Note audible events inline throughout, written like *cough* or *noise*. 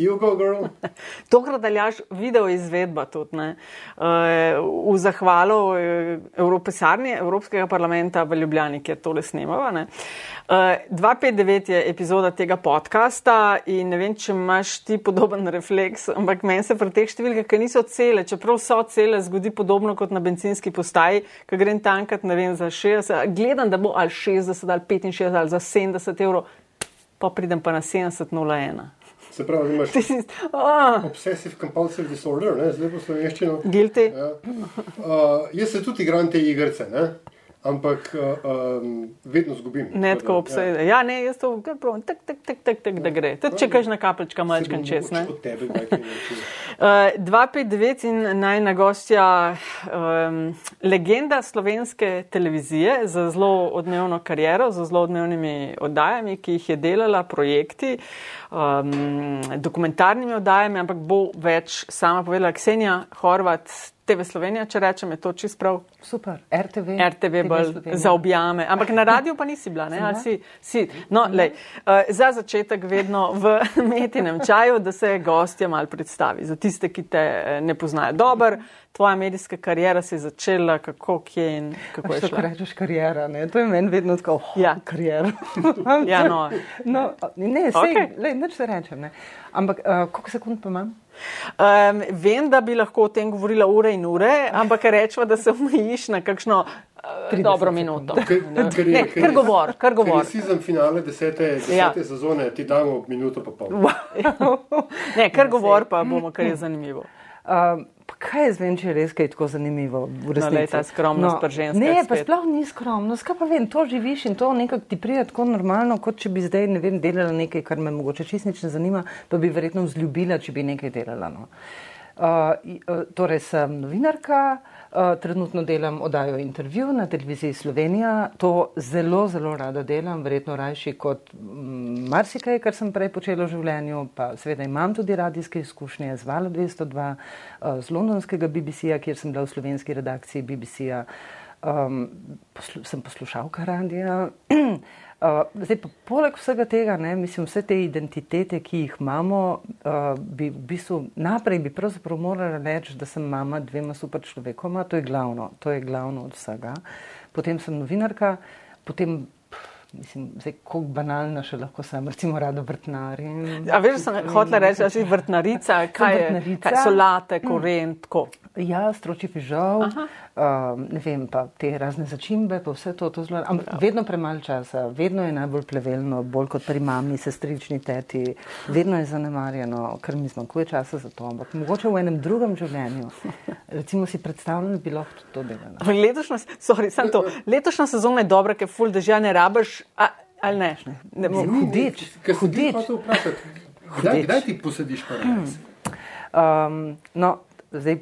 Jugo, girl. *laughs* Tokrat daljaš video izvedba tudi ne? Eh, v zahvalo Evropesarni Evropskega parlamenta v Ljubljani, kjer tole snemava. Ne? 259 je epizoda tega podcasta in ne vem, če imaš ti podoben refleks, ampak meni se pri teh številkah, ki niso cele, čeprav so cele, zgodi podobno kot na benzinski postaji, ko grem tankat, ne vem, za 60, gledam, da bo ali 60 ali 65 ali za 70 evrov, pa pridem pa na 70,01. Se pravi, imaš Oh, obsessive compulsive disorder, ne, zdaj po slovenščino. guilty. Ja. Uh, jaz se tudi igram te igrice, ne? Ampak uh, um, vedno zgubim. Ne tako obsede. Ja, ne, jaz to kar pravim, tak, tak, tak, tak, tak, da gre. Tudi če kažeš na kaplečka, malčkan čez, ne. Od tebe, kaj. Uh, *laughs* 259 in najna gostja, um, legenda slovenske televizije z zelo odmevno kariero, z zelo odmevnimi oddajami, ki jih je delala, projekti, um, dokumentarnimi oddajami, ampak bo več sama povedala Ksenija Horvat, TV Slovenija, če rečem, je to čist prav. Super, RTV. RTV bolj Slovenija. zaobjame. Ampak na radiju pa nisi bila, ne? Ali si, si. No, lej, uh, za začetek vedno v *laughs* metinem čaju, da se gostje mal predstavi. Za tiste, ki te eh, ne poznajo. Dober, tvoja medijska karijera se je začela, kako, kje in kako je šla. rečeš, karijera. Ne? To je meni vedno tako, oh, Ja. karijera. Ja, no. *laughs* no, ne, sej, okay. lej, nič se rečem. Ne? Ampak uh, koliko sekund pa imam? Um, vem, da bi lahko o tem govorila ure in ure, ampak rečemo, da se omejiš na kakšno uh, 30 dobro minuto. Ker- ker je- Ne, kar govor, kar govor. Ker je season finale desete, desete Ja. ja. sezone, ti damo minuto pa pol. *laughs* Ne, kar govor pa bomo, kar je zanimivo. Pa kaj jaz vem, če je res kaj tako zanimivo resnici? glej, ta skromnost pri ženskah Ne, pa sploh ni skromnost. Kaj pa vem, to živiš in to nekako ti pride tako normalno, kot če bi zdaj, ne vem, delala nekaj, kar me mogoče čist nič ne zanima, pa bi verjetno vzljubila, če bi nekaj delala. No. Uh, uh, torej sem novinarka, uh, trenutno delam oddajo intervju na televiziji Slovenija. To zelo, zelo rada delam, verjetno rajši kot mm, marsikaj, kar sem prej počela v življenju. Pa seveda imam tudi radijske izkušnje z Vala 202, uh, z londonskega BBC-ja, kjer sem bila v slovenski redakciji BBC-ja. Um, poslu, sem poslušalka radija. *clears throat* Uh, zdaj, pa poleg vsega tega, ne, mislim, vse te identitete, ki jih imamo, uh, bi v bistvu najprej bi pravzaprav morala reči, da sem mama dvema super človekoma, to je glavno, to je glavno od vsega. Potem sem novinarka, potem, mislim, zdaj, koliko banalna še lahko sem, recimo rado vrtnarim. A veš, sem hotela reči, da si vrtnarica, kaj je, vrtnarica. kaj solate, koren, tako. Ja, stroči fižol, um, ne vem, pa te razne začimbe, pa vse to, to zelo. Ampak vedno premalo časa, vedno je najbolj plevelno, bolj kot pri mami, sestrični teti, vedno je zanemarjeno, ker mi zmanjkuje časa za to. Ampak mogoče v enem drugem življenju, *laughs* recimo si predstavljam, da bi lahko tudi to delala. Letošnja, sorry, samo to. Letošnja sezona je dobra, ker ful dežja ne rabiš, a, ali ne? ne bom. Hudič, Ker sem hudič. vprašati, kdaj, kdaj ti posadiš paradajz? Um, no, zdaj,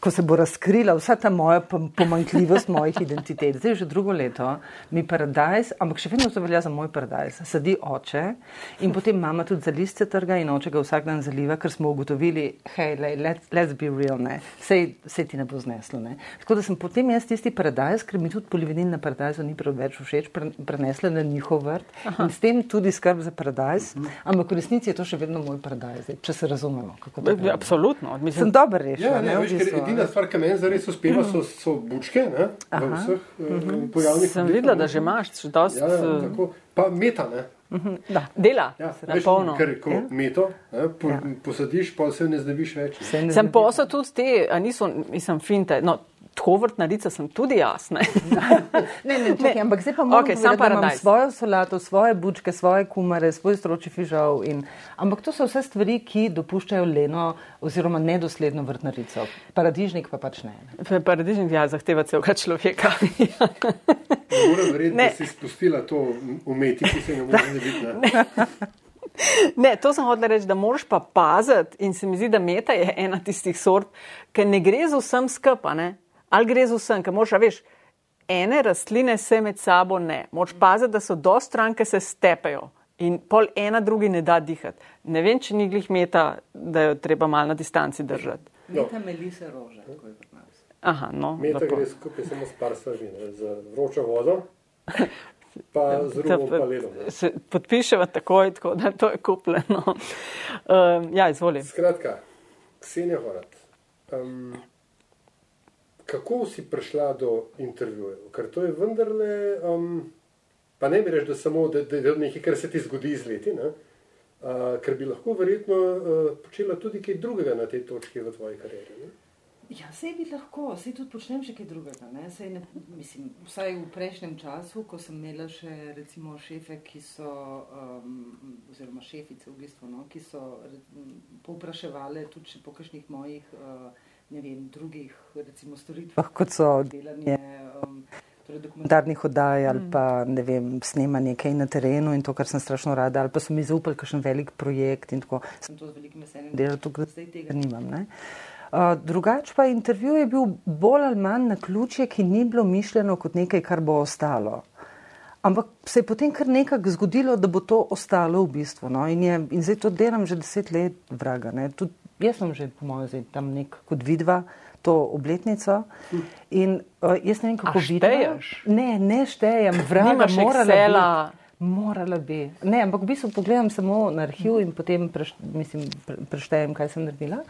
ko se bo razkrila vsa ta moja pom- pomanjkljivost mojih identitet, zdaj že drugo leto, mi paradajz, ampak še vedno to velja za moj paradajz, sadi oče in potem mama tudi za listce trga in oče ga vsak dan zaliva, ker smo ugotovili, hej, lej, let's, let's be real, ne, sej, sej ti ne bo zneslo. Ne. Tako da sem potem jaz tisti paradajz, ker mi tudi polivinil na paradajzu ni prav več všeč, pre, prenesla na njihov vrt in s tem tudi skrb za paradajz, ampak v resnici je to še vedno moj paradajz, če se razumemo. kako to pravim. Absolutno. Sem Mislim, dobro rešila. Ja, ne, ne, veš, ker edina ne. stvar, ki meni zares uspeva, so, so bučke ne, v vseh uh, pojavnih sem videla, da že imaš še dost Ja, ja, eh, tako. Pa meta, ne. Da. dela, Ja, veš, polno. Ker ko Ja. meto ne, po, Ja. posadiš, pa se ne znaviš več. Ne Sem posel tudi te, a niso, mislim, finte, no, tako vrtnarica sem tudi jaz, ne. Ne, ne, čakaj, ampak zdaj pa moram okay, povedati, da imam svojo solato, svoje bučke, svoje kumare, svoj stroči fižol. In, ampak to so vse stvari, ki dopuščajo leno oziroma nedosledno vrtnarico. Paradižnik pa pač ne. ne. Paradižnik ja, zahteva celega človeka. Ne morem verjeti, Ne. da si spustila to umeti, ki se ne more znebiti. Ne. Ne, to sem hotel reči, da moraš pa paziti in se mi zdi, da meta je ena tistih sort, ker ne gre z vsem skupaj, ali gre z vsem, ker moraš, a veš, ene rastline se med sabo ne. Moraš paziti, da so do stranke se stepejo in pol ena drugi ne da dihati. Ne vem, če ni glih meta, da jo treba malo na distanci držati. Meta melise rože, tako je pri nas. Aha, no, Meta lepo. gre skupaj samo s par stvarmi, ne, z vročo vodo. Pa z *laughs* Paledom. ne. Se podpiševa takoj, tako da to je kupljeno. Um, *laughs* ja, izvoli. Skratka, Ksenija Horat, um, kako si prišla do intervjujev? Ker to je vendarle, um, pa ne bi reč, da samo da, da je nekaj, kar se ti zgodi z leti? Uh, ker bi lahko verjetno uh, počela tudi kaj drugega na tej točki v tvoji karieri. Ne? Ja, sej bi lahko, sej tudi počnem še kaj drugega. Ne? Sej ne, mislim, vsaj v prejšnjem času, ko sem imela še recimo šefe, ki so, um, oziroma šefice v bistvu, no, ki so povpraševale tudi po kakšnih mojih, uh, ne vem, drugih recimo storitvah, kot so delanje. Um, Torej dokumentarnih oddaj ali pa ne vem, snemanje kaj na terenu in to, kar sem strašno rada, ali pa so mi zaupali kakšen velik projekt in tako. Sem to z velikim veseljem delala, tukaj zdaj tega nimam. Ne? Uh, drugač pa intervju je bil bolj ali manj na ključje, ki ni bilo mišljeno kot nekaj, kar bo ostalo. Ampak se je potem kar nekako zgodilo, da bo to ostalo v bistvu. No? In, je, in zdaj to delam že deset let, vraga. Ne? Jaz sem že, po mojem, zdaj tam nek kot vidva to obletnico. In uh, jaz ne vem, kako šteješ? Ne, ne štejem, vraga, Nimaš morala biti. Morala bi. Ne, ampak v bistvu pogledam samo na arhiv in potem preš, mislim, pre, preštejem, kaj sem naredila.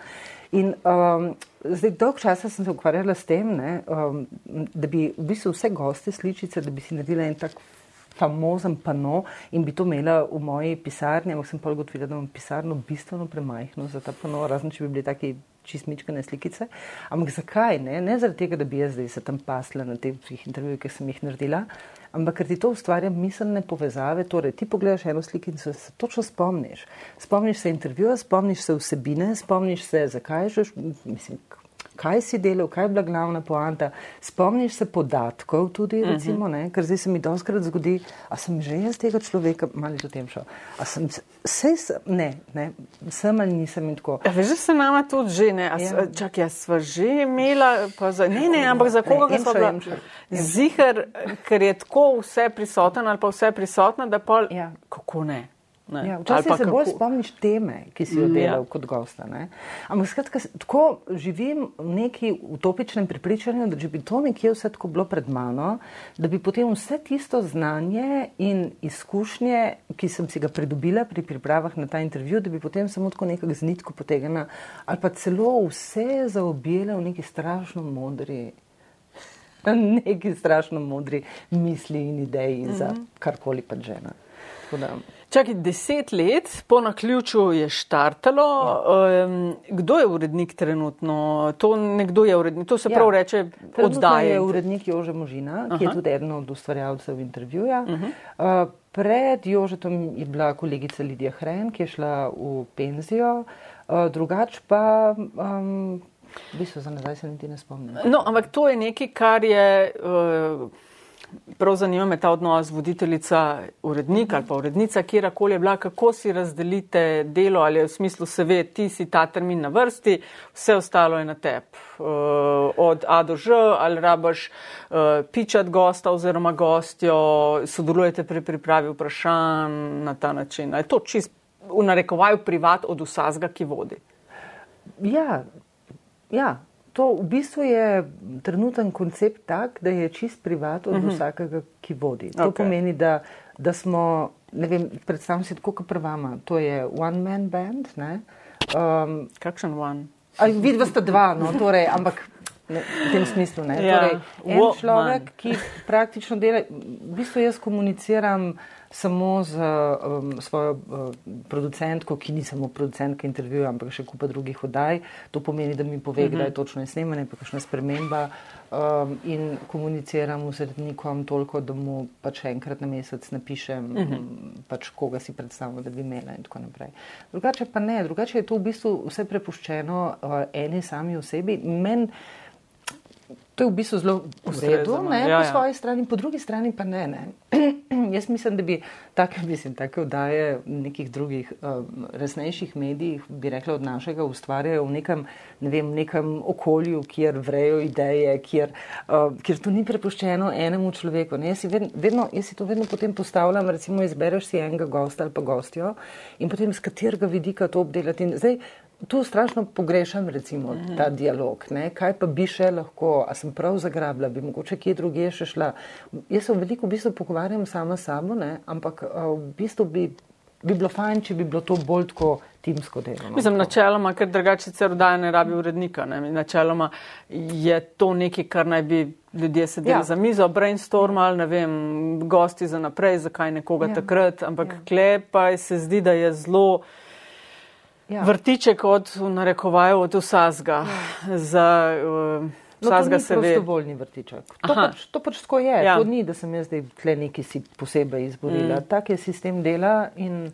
In um, zdaj dolg časa sem se ukvarjala s tem, ne, um, da bi v bistvu vse goste sličice, da bi si naredila en tak famozen pano in bi to imela v moji pisarni, ampak sem pa ugotovila, da imam pisarno bistveno premajhno za ta pano, razen če bi bili taki čistmičkane slikice. Ampak zakaj? Ne? ne zaradi tega, da bi jaz zdaj se tam pasla na teh intervjujih, ki sem jih naredila, ampak ker ti to ustvarja miselne povezave. Torej, ti pogledaš eno slikico in se točno spomniš. Spomniš se intervjuja, spomniš se vsebine, spomniš se, zakaj že, mislim, kaj si delal, kaj je bila glavna poanta. Spomniš se podatkov tudi, recimo, ne? ker zdaj se mi doskrat zgodi, a sem že jaz tega človeka, malo že o tem šel, a sem, sej sem, ne, ne, sem ali nisem in tako. Ja, veš, da se nama tudi že ne. A Ja. Čak, jaz sva že imela, pa za, ne, ne, ampak za koga Ne, sva bila? Zihar, ker je tako vse prisoten ali pa vse prisotna, da pa Ja. kako ne. Ne. Ja, včasih se bolj kako- spomniš teme, ki si jo Mm, delal ja. kot gosta. Ne? Ampak skratka, tako živim v neki utopičnem prepričanju, da če bi to nekje vse tako bilo pred mano, da bi potem vse tisto znanje in izkušnje, ki sem si ga pridobila pri pripravah na ta intervju, da bi potem samo tako nekako z nitko potegnila ali pa celo vse zaobjela v neki strašno modri. *laughs* Neki strašno modri misli in ideji mm -hmm. za karkoli pa žena. Tako da, Čakaj, deset let po naključju je štartalo. Um, kdo je urednik trenutno? To nekdo je urednik, to se Ja. prav reče Trenutno oddaje. je urednik Jože Možina, ki je Aha. tudi eden od ustvarjalcev intervjuja. Uh, pred Jožetom je bila kolegica Lidija Hren, ki je šla v penzijo, uh, drugač pa. Um, V bistvu za nazaj se niti ne spomnim. No, ampak to je nekaj, kar je. Uh, Prav zanima me ta odnos voditeljica, urednik ali pa urednica, kjerkoli je bila, kako si razdelite delo ali v smislu se ve, ti si ta termin na vrsti, vse ostalo je na teb. Uh, od A do Ž ali rabaš uh, pičat gosta oziroma gostjo, sodelujete pri pripravi vprašanj na ta način. Je to čist v narekovaju privat od vsazga, ki vodi? Ja, ja, to v bistvu je trenuten koncept tak, da je čist privat od uh -huh. vsakega, ki vodi. To Ok. okay. pomeni, da, da smo, ne vem, predstavljam si tako kot prvama, to je one man band, ne? Um, Kakšen one? vidva sta dva, no, torej, ampak ne, v tem smislu ne. Ja, Torej, en človek, man. ki praktično dela, v bistvu jaz komuniciram samo z um, svojo uh, producentko, ki ni samo producentka intervjuja, ampak še kupa drugih oddaj. To pomeni, da mi pove, kdaj točno je snemanje, pa kakšna sprememba. Um, in komuniciram z urednikom toliko, da mu pač enkrat na mesec napišem, uh -huh. pač koga si predstavljam, da bi imela in tako naprej. Drugače pa ne, drugače je to v bistvu vse prepuščeno uh, eni sami osebi. Men, To je v bistvu zelo v redu, ne, ja, po ja. svoji strani, po drugi strani pa ne. ne. *clears throat* Jaz mislim, da bi take, mislim, take vdaje v nekih drugih um, resnejših medijih, bi rekla, od našega ustvarjajo v nekem, ne vem, nekem okolju, kjer vrejo ideje, kjer, uh, kjer to ni prepuščeno enemu človeku. Ne. Jaz, si vedno, jaz si to vedno potem postavljam, recimo izbereš si enega gosta ali pa gostjo in potem z katerega vidika to obdelati. In Zdaj, Tu strašno pogrešam recimo, ta dialog. Ne? Kaj pa bi še lahko, a sem prav zagrabila, bi mogoče kje drugje še šla. Jaz sem veliko v bistvu pogovarjam sama s sabo, ne, ampak v bistvu bi, bi bilo fajn, če bi bilo to bolj tako timsko delo. No. Mislim, načeloma, ker drugače se rodaja ne rabi urednika. Ne? Načeloma je to nekaj, kar naj bi ljudje sedeli ja. za mizo, brainstormali, ne vem, gosti za naprej, zakaj nekoga ja. takrat, ampak ja. klepa se zdi, da je zelo. Ja. Vrtiček od, v narekovaju, od vsazga. Ja. Za, uh, No, to je prostovoljni vrtiček. To pač, to pač tako je. Ja. To ni, da sem jaz zdaj tle neki si posebej izborila. Mm. Tak je sistem dela in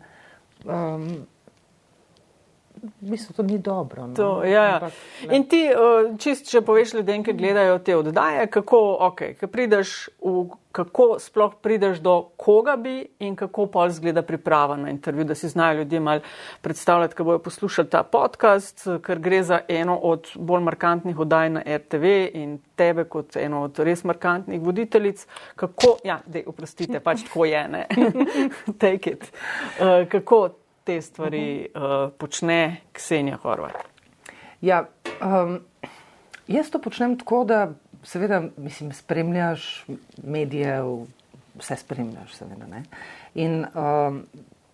um, v bistvu to ni dobro. No? To, ja, ja. Ampak, in ti, čist, če poveš ljudem, ki gledajo te oddaje, kako, okay, prideš v, kako sploh prideš do koga bi in kako pol zgleda priprava na intervju, da si znajo ljudje mal predstavljati, ko bojo poslušali ta podcast, ker gre za eno od bolj markantnih oddaj na RTV in tebe kot eno od res markantnih voditeljic. Kako, ja, dej, oprostite, pač tako je, ne. *laughs* Take it. Uh, kako te stvari uh -huh. uh, počne Ksenija Horvat? Ja, um, jaz to počnem tako, da seveda mislim, spremljaš medije, vse spremljaš. Seveda, In um,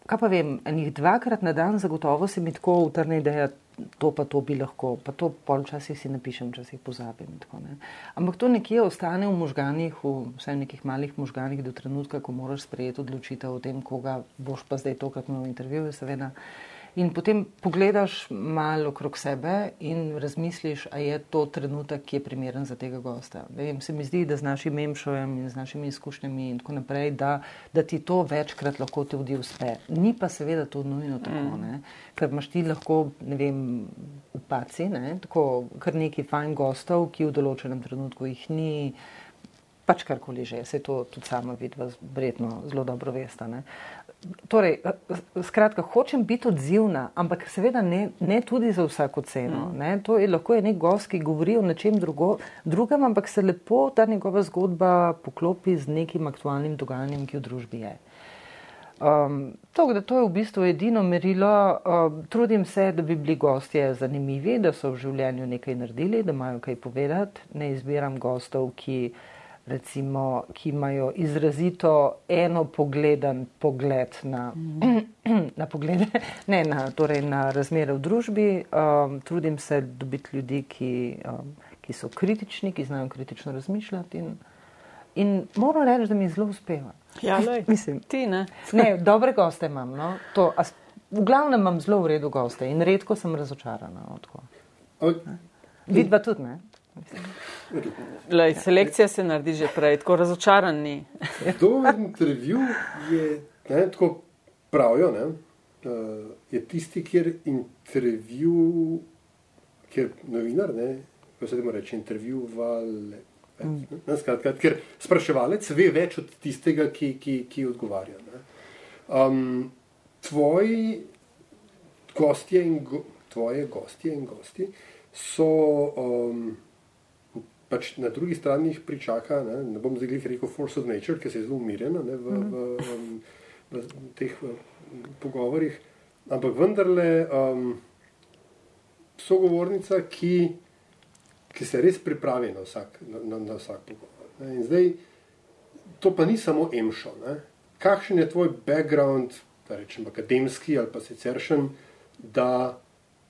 kaj pa vem, enih dvakrat na dan zagotovo se mi tako utrne ideja to pa to bi lahko, pa to polčasih si napišem, jih pozabim. Tako, Ampak to nekje ostane v možganjih, v vsaj nekih malih možganjih, do trenutka, ko moraš sprejeti odločitev o tem, koga boš pa zdaj tokrat imel intervju, seveda. In potem pogledaš malo okrog sebe in razmisliš, a je to trenutek, ki je primeren za tega gosta. Vem, se mi zdi, da z našim memšojem in z našimi izkušnjami in tako naprej, da, da ti to večkrat lahko tudi uspe. Ni pa seveda to nujno tako, mm. ne? ker imaš ti lahko, ne vem, upaci, ne? tako kar neki fajn gostov, ki v določenem trenutku jih ni. Pač karkoli že, se to tudi sama vidva, vredno, zelo dobro veste. Torej, skratka, hočem biti odzivna, ampak seveda ne, ne tudi za vsako ceno. Mm. To je lahko je nek gost, ki govori o nečem drugo, drugem, ampak se lepo ta njegova zgodba poklopi z nekim aktualnim dogajanjem, ki v družbi je. Um, to, to je v bistvu edino merilo. Um, trudim se, da bi bili gostje zanimivi, da so v življenju nekaj naredili, da imajo kaj povedati. Ne izbiram gostov, ki recimo, ki imajo izrazito eno pogleden pogled na, *clears throat* na poglede, ne na, torej na razmere v družbi. Um, trudim se dobiti ljudi, ki, um, ki so kritični, ki znajo kritično razmišljati in, in moram reči, da mi zelo uspeva. Ja, *laughs* lej, mislim, ti ne. ne, dobre goste imam. No? To, as, v glavnem imam zelo v redu goste in redko sem razočarana. Vidva tudi ne. Lej, selekcija se naredi že prej, tako razočaran ni. Dober intervju je, ne, tako pravijo, ne, je tisti, kjer intervju, kjer novinar, ne, ko se temu reče, intervju vale. Ne, skratka, ker spraševalec ve več od tistega, ki, ki, ki odgovarja. Um, tvoji gostje in, go, tvoje gostje in gosti so um, pač na drugi strani jih pričaka, ne, ne bom zdaj rekel force of nature, ki se je zelo umirjena ne, v, v, v, v, v teh v, pogovorih, ampak vendarle um, sogovornica, ki, ki se res pripravi na vsak, na, na, na vsak pogovor. Ne. In zdaj, to pa ni samo emšo. Ne. Kakšen je tvoj background, da rečem akademski ali pa siceršen, da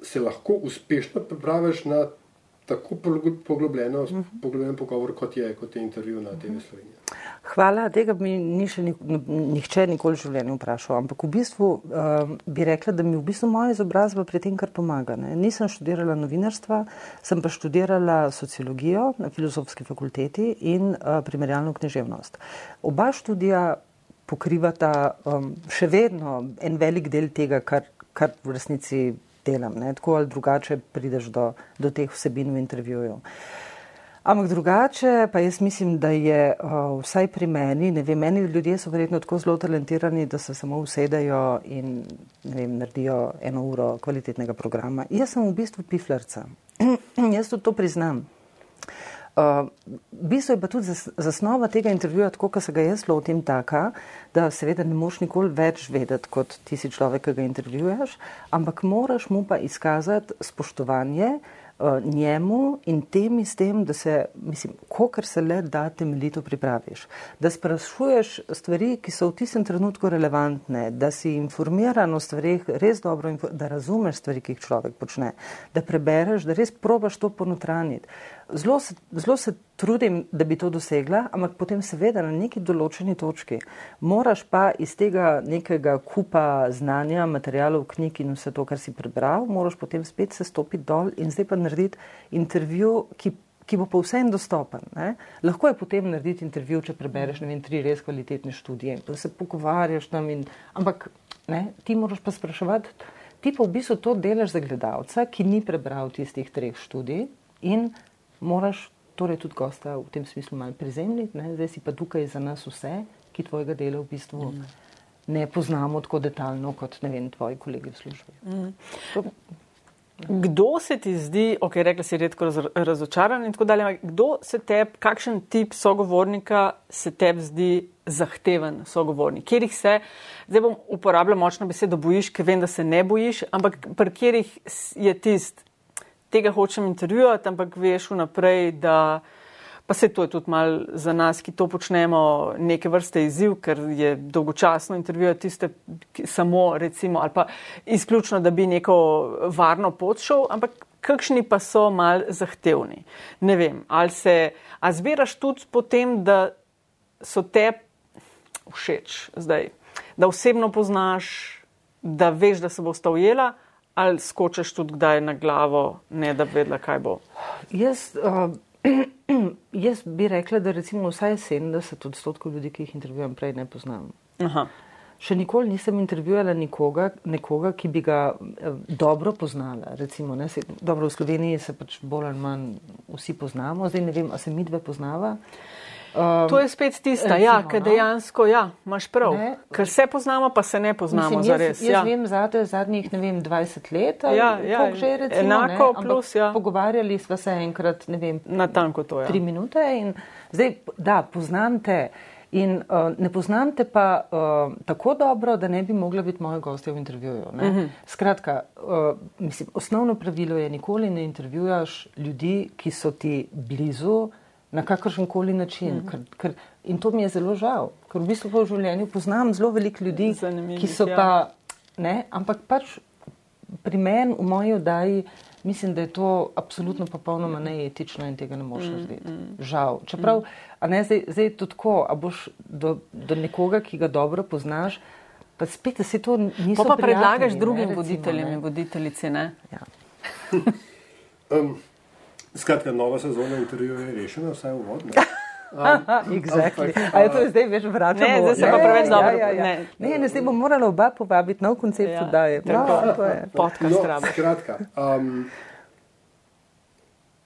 se lahko uspešno pripraviš na tako poglobljeno, uh -huh. poglobljen pogovor, kot je, kot je intervju na TV Sloveniji. Hvala, tega mi ni še nihče nikoli v življenju vprašal, ampak v bistvu uh, bi rekla, da mi v bistvu moja izobrazba pri tem kar pomaga. Ne? Nisem študirala novinarstva, sem pa študirala sociologijo na filozofski fakulteti in uh, primerjalno književnost. Oba študija pokrivata um, še vedno en velik del tega, kar, kar v resnici delam. Ne? Tako ali drugače prideš do, do teh vsebin v intervjuju. Ampak drugače, pa jaz mislim, da je uh, vsaj pri meni, ne vem, meni ljudje so verjetno tako zelo talentirani, da se samo usedejo in vem, naredijo eno uro kvalitetnega programa. Jaz sem v bistvu piflerca. *clears throat* jaz tudi to priznam. Uh, v bistvu je pa tudi zasnova tega intervjuja, tako kot se ga jaz lotim, taka, da seveda ne moš nikoli več vedeti kot ti si človek, ki ga intervjuješ, ampak moraš mu pa izkazati spoštovanje uh, njemu in temi s tem, da se, mislim, kolikor se le da temeljito pripraviš, da sprašuješ stvari, ki so v tistem trenutku relevantne, da si informiran o stvarih res dobro, da razumeš stvari, ki jih človek počne, da prebereš, da res probaš to ponotraniti. Zelo se, zelo se trudim, da bi to dosegla, ampak potem seveda na neki določeni točki moraš pa iz tega nekega kupa znanja, materijalov, knjig in vse to, kar si prebral, moraš potem spet se stopiti dol in zdaj pa narediti intervju, ki, ki bo pa vsem dostopen. Ne? Lahko je potem narediti intervju, če prebereš vem, tri res kvalitetne študije in se pogovarjaš tam, in, ampak ne, ti moraš pa spraševati. Ti pa v bistvu to delaš za gledalca, ki ni prebral tistih treh študij in moraš torej tudi gosta v tem smislu malo prizemljiti, ne? zdaj si pa tukaj za nas vse, ki tvojega dela v bistvu mm. ne poznamo tako detaljno kot vem, tvoji kolegi v službi. Mm. To, Kdo se ti zdi, ok, rekla si redko razočaran in tako dalje, kdo se tebi, kakšen tip sogovornika se tebi zdi zahteven sogovornik? Kjerih se, zdaj bom uporabljal močno besedo bojiš, ker vem, da se ne bojiš, ampak pri kjerih je tist, tega hočem intervjuvati, ampak veš vnaprej, da pa se to je tudi mal za nas, ki to počnemo, neke vrste izziv, ker je dolgočasno intervjuvati tiste samo recimo ali pa izključno, da bi neko varno pot šel, ampak kakšni pa so mal zahtevni. Ne vem, ali se, a zbiraš tudi potem, da so te všeč zdaj, da osebno poznaš, da veš, da se bo sta ujela, ali skočiš tudi kdaj na glavo, ne da bi vedela, kaj bo? Jaz, uh, *clears throat* jaz bi rekla, da recimo vsaj 70 odstotkov ljudi, ki jih intervjujem, prej ne poznam. Aha. Še nikoli nisem intervjuvala nikoga, nekoga, ki bi ga uh, dobro poznala. Recimo, ne, se, dobro, v Sloveniji se pač bolj ali manj vsi poznamo, zdaj ne vem, a se mi dve poznava. Um, to je spet tista, ja, ker no. dejansko ja, imaš prav. Ne, ker se poznamo, pa se ne poznamo mislim, za res. Jaz, jaz ja. vem za zadnjih vem, 20 let, ja, ja, že recimo, enako ne, plus. Ja. Pogovarjali smo se enkrat, ne vem, na tanko to je. Ja. Tri minute in zdaj, da, poznam te. In uh, ne poznam te pa uh, tako dobro, da ne bi mogla biti moja gostja v intervjuju. Uh mhm. -huh. Skratka, uh, mislim, osnovno pravilo je, nikoli ne intervjujaš ljudi, ki so ti blizu, na kakršen koli način. Mm. Ker, ker, in to mi je zelo žal, ker v bistvu v življenju poznam zelo veliko ljudi, Zanimivih, ki so ja. pa, ne, ampak pač pri meni, v moji oddaji, mislim, da je to absolutno popolnoma neetično in tega ne moreš narediti. Mm, mm. Žal. Čeprav, a ne zdaj, zdaj to tako, a boš do, do nekoga, ki ga dobro poznaš, pa spet se to ni. Pa pa predlagaš drugim voditeljem in voditeljici, ne? Ja. *laughs* *laughs* um. Skratka, nova sezona intervjuja je rešena, vsaj v vodni. Um, *laughs* exactly. A je to zdaj več vračamo? Ne, zdaj se pa preveč ja, dobro. Ja, ja. Ne, ne, ne, zdaj bomo morali oba povabiti nov koncept ja. oddaje. No, to je podcast no, raba. Skratka, um,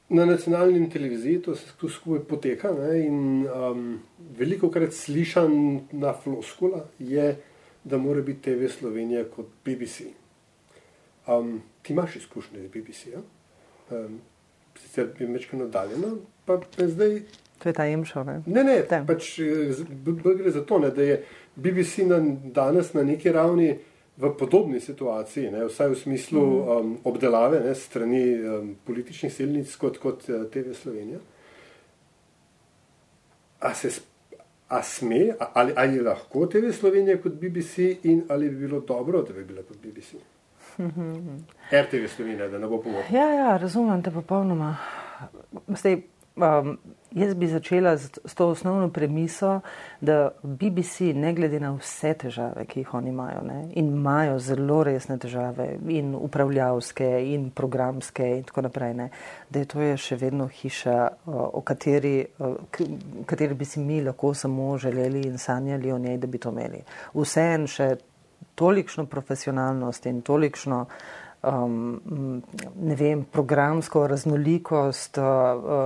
na nacionalni televiziji to se tu skupaj poteka ne, in um, veliko krat slišan na floskula je, da mora biti TV Slovenija kot BBC. Um, ti imaš izkušnje z BBC, ja? Um, sicer je večkrat oddaljena, pa je zdaj. To je ta imšo. Ne, ne, ne pač, gre za to, ne, da je BBC na, danes na neki ravni v podobni situaciji, ne, vsaj v smislu mm. um, obdelave ne, strani um, političnih silnic kot, kot uh, TV Slovenija. A se a sme, ali, ali lahko TV Slovenija kot BBC in ali bi bilo dobro, da bi bila kot BBC? RTV Slovenija, da ne bo pomoč. Ja, ja, razumem te popolnoma. Zdaj, um, jaz bi začela z, z to osnovno premiso, da BBC, ne glede na vse težave, ki jih oni imajo, ne, in imajo zelo resne težave, in upravljavske, in programske, in tako naprej, ne, da je to je še vedno hiša, o kateri, o kateri bi si mi lahko samo želeli in sanjali o njej, da bi to imeli. Vseeno še tolikšno profesionalnost in tolikšno um, ne vem, programsko raznolikost, uh,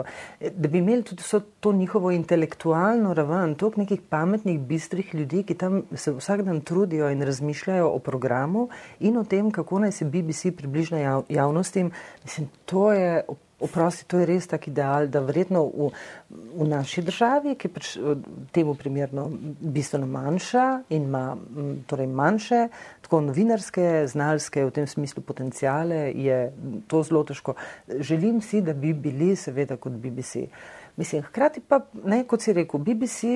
uh, da bi imeli tudi to njihovo intelektualno raven, toliko nekih pametnih, bistrih ljudi, ki tam se vsak dan trudijo in razmišljajo o programu in o tem, kako naj se BBC približa jav, javnosti. Mislim, to je oprosti, to je res tak ideal, da verjetno v, v naši državi, ki je pač temu primerno bistveno manjša in ima torej manjše, tako novinarske, znalske, v tem smislu potencijale, je to zelo težko. Želim si, da bi bili seveda kot BBC. Mislim, hkrati pa, ne, kot si rekel, BBC,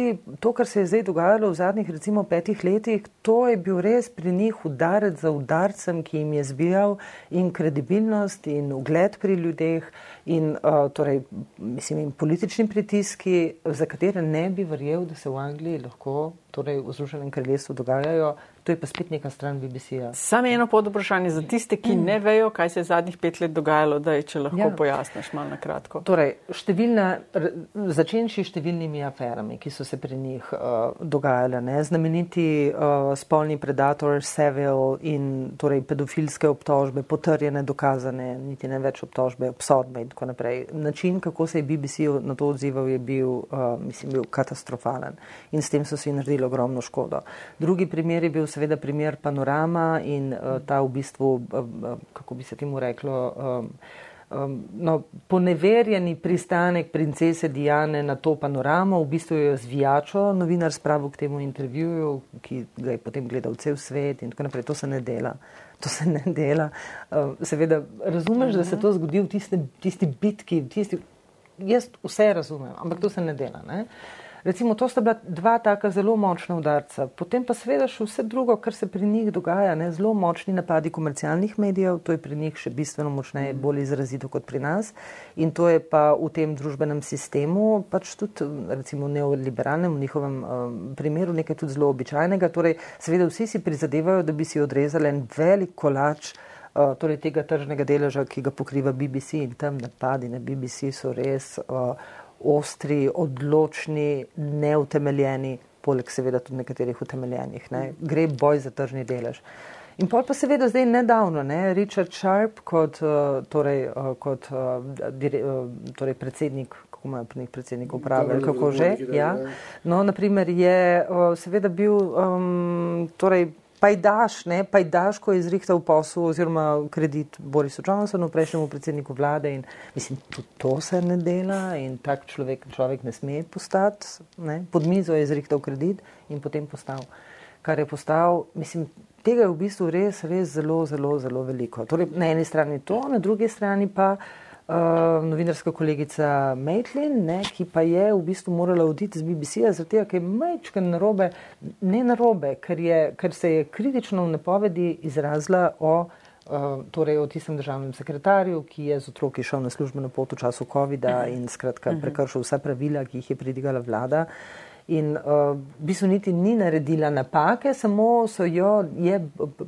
to, kar se je zdaj dogajalo v zadnjih recimo petih letih, to je bil res pri njih udarec za udarcem, ki jim je zbijal in kredibilnost in ugled pri ljudeh in, uh, torej, mislim, in politični pritiski, za katere ne bi verjel, da se v Angliji lahko, torej v Združenem kraljestvu dogajajo, To je pa spet neka stran BBC-ja. Samo eno pod vprašanje za tiste, ki ne vejo, kaj se je zadnjih pet let dogajalo, da je, če lahko ja. pojasniš malo na kratko. Torej, številna, začenši številnimi aferami, ki so se pri njih uh, dogajale, ne? znameniti uh, spolni predator Seville in torej pedofilske obtožbe, potrjene, dokazane, niti ne več obtožbe, obsodbe in tako naprej. Način, kako se je BBC na to odzival, je bil, uh, mislim, bil katastrofalen in s tem so si naredili ogromno škodo. Drugi primer je bil seveda primer panorama in uh, ta v bistvu, uh, kako bi se temu reklo, um, um, no, poneverjeni pristanek princese Diane na to panoramo, v bistvu jo zvijačo novinar spravil k temu intervjuju, ki ga je potem gledal cel svet in tako naprej. To se ne dela. To se ne dela. Uh, seveda, razumeš, da se to zgodi v tisti, tisti bitki, tisti, jaz vse razumem, ampak to se ne dela. Ne? Recimo, to sta bila dva taka zelo močna udarca. Potem pa seveda še vse drugo, kar se pri njih dogaja, ne? zelo močni napadi komercialnih medijev, to je pri njih še bistveno močneje, bolj izrazito kot pri nas. In to je pa v tem družbenem sistemu, pač tudi recimo neoliberalnem, v njihovem um, primeru nekaj tudi zelo običajnega. Torej, seveda vsi si prizadevajo, da bi si odrezali en velik kolač. Uh, torej tega tržnega deleža, ki ga pokriva BBC in tam napadi na BBC so res uh, ostri, odločni, neutemeljeni, poleg seveda tudi nekaterih utemeljenih. Ne. Gre boj za tržni delež. In pol pa seveda zdaj nedavno, ne, Richard Sharp kot, uh, torej, uh, kot uh, dire, torej predsednik, kako imajo pri njih predsednik uprave, kako že, ja. No, naprimer je seveda bil um, torej pajdaš, ne, pajdaško izrihtal posel oziroma kredit Borisu Johnsonu, prejšnjemu predsedniku vlade in mislim, tudi to se ne dela in tak človek, človek ne sme postati, ne, pod mizo je izrihtal kredit in potem postal. Kar je postal, mislim, tega je v bistvu res, res zelo, zelo, zelo veliko. Torej, na eni strani to, na drugi strani pa uh, novinarska kolegica Maitlin, ne, ki pa je v bistvu morala oditi z BBC-ja, zato je majčken narobe, ne narobe, ker, je, ker se je kritično v napovedi izrazila o, uh, torej o tistem državnem sekretarju, ki je z otroki šel na službeno pot v času COVID-a in skratka mhm. prekršil vsa pravila, ki jih je pridigala vlada. In uh, v bistvu niti ni naredila napake, samo so jo je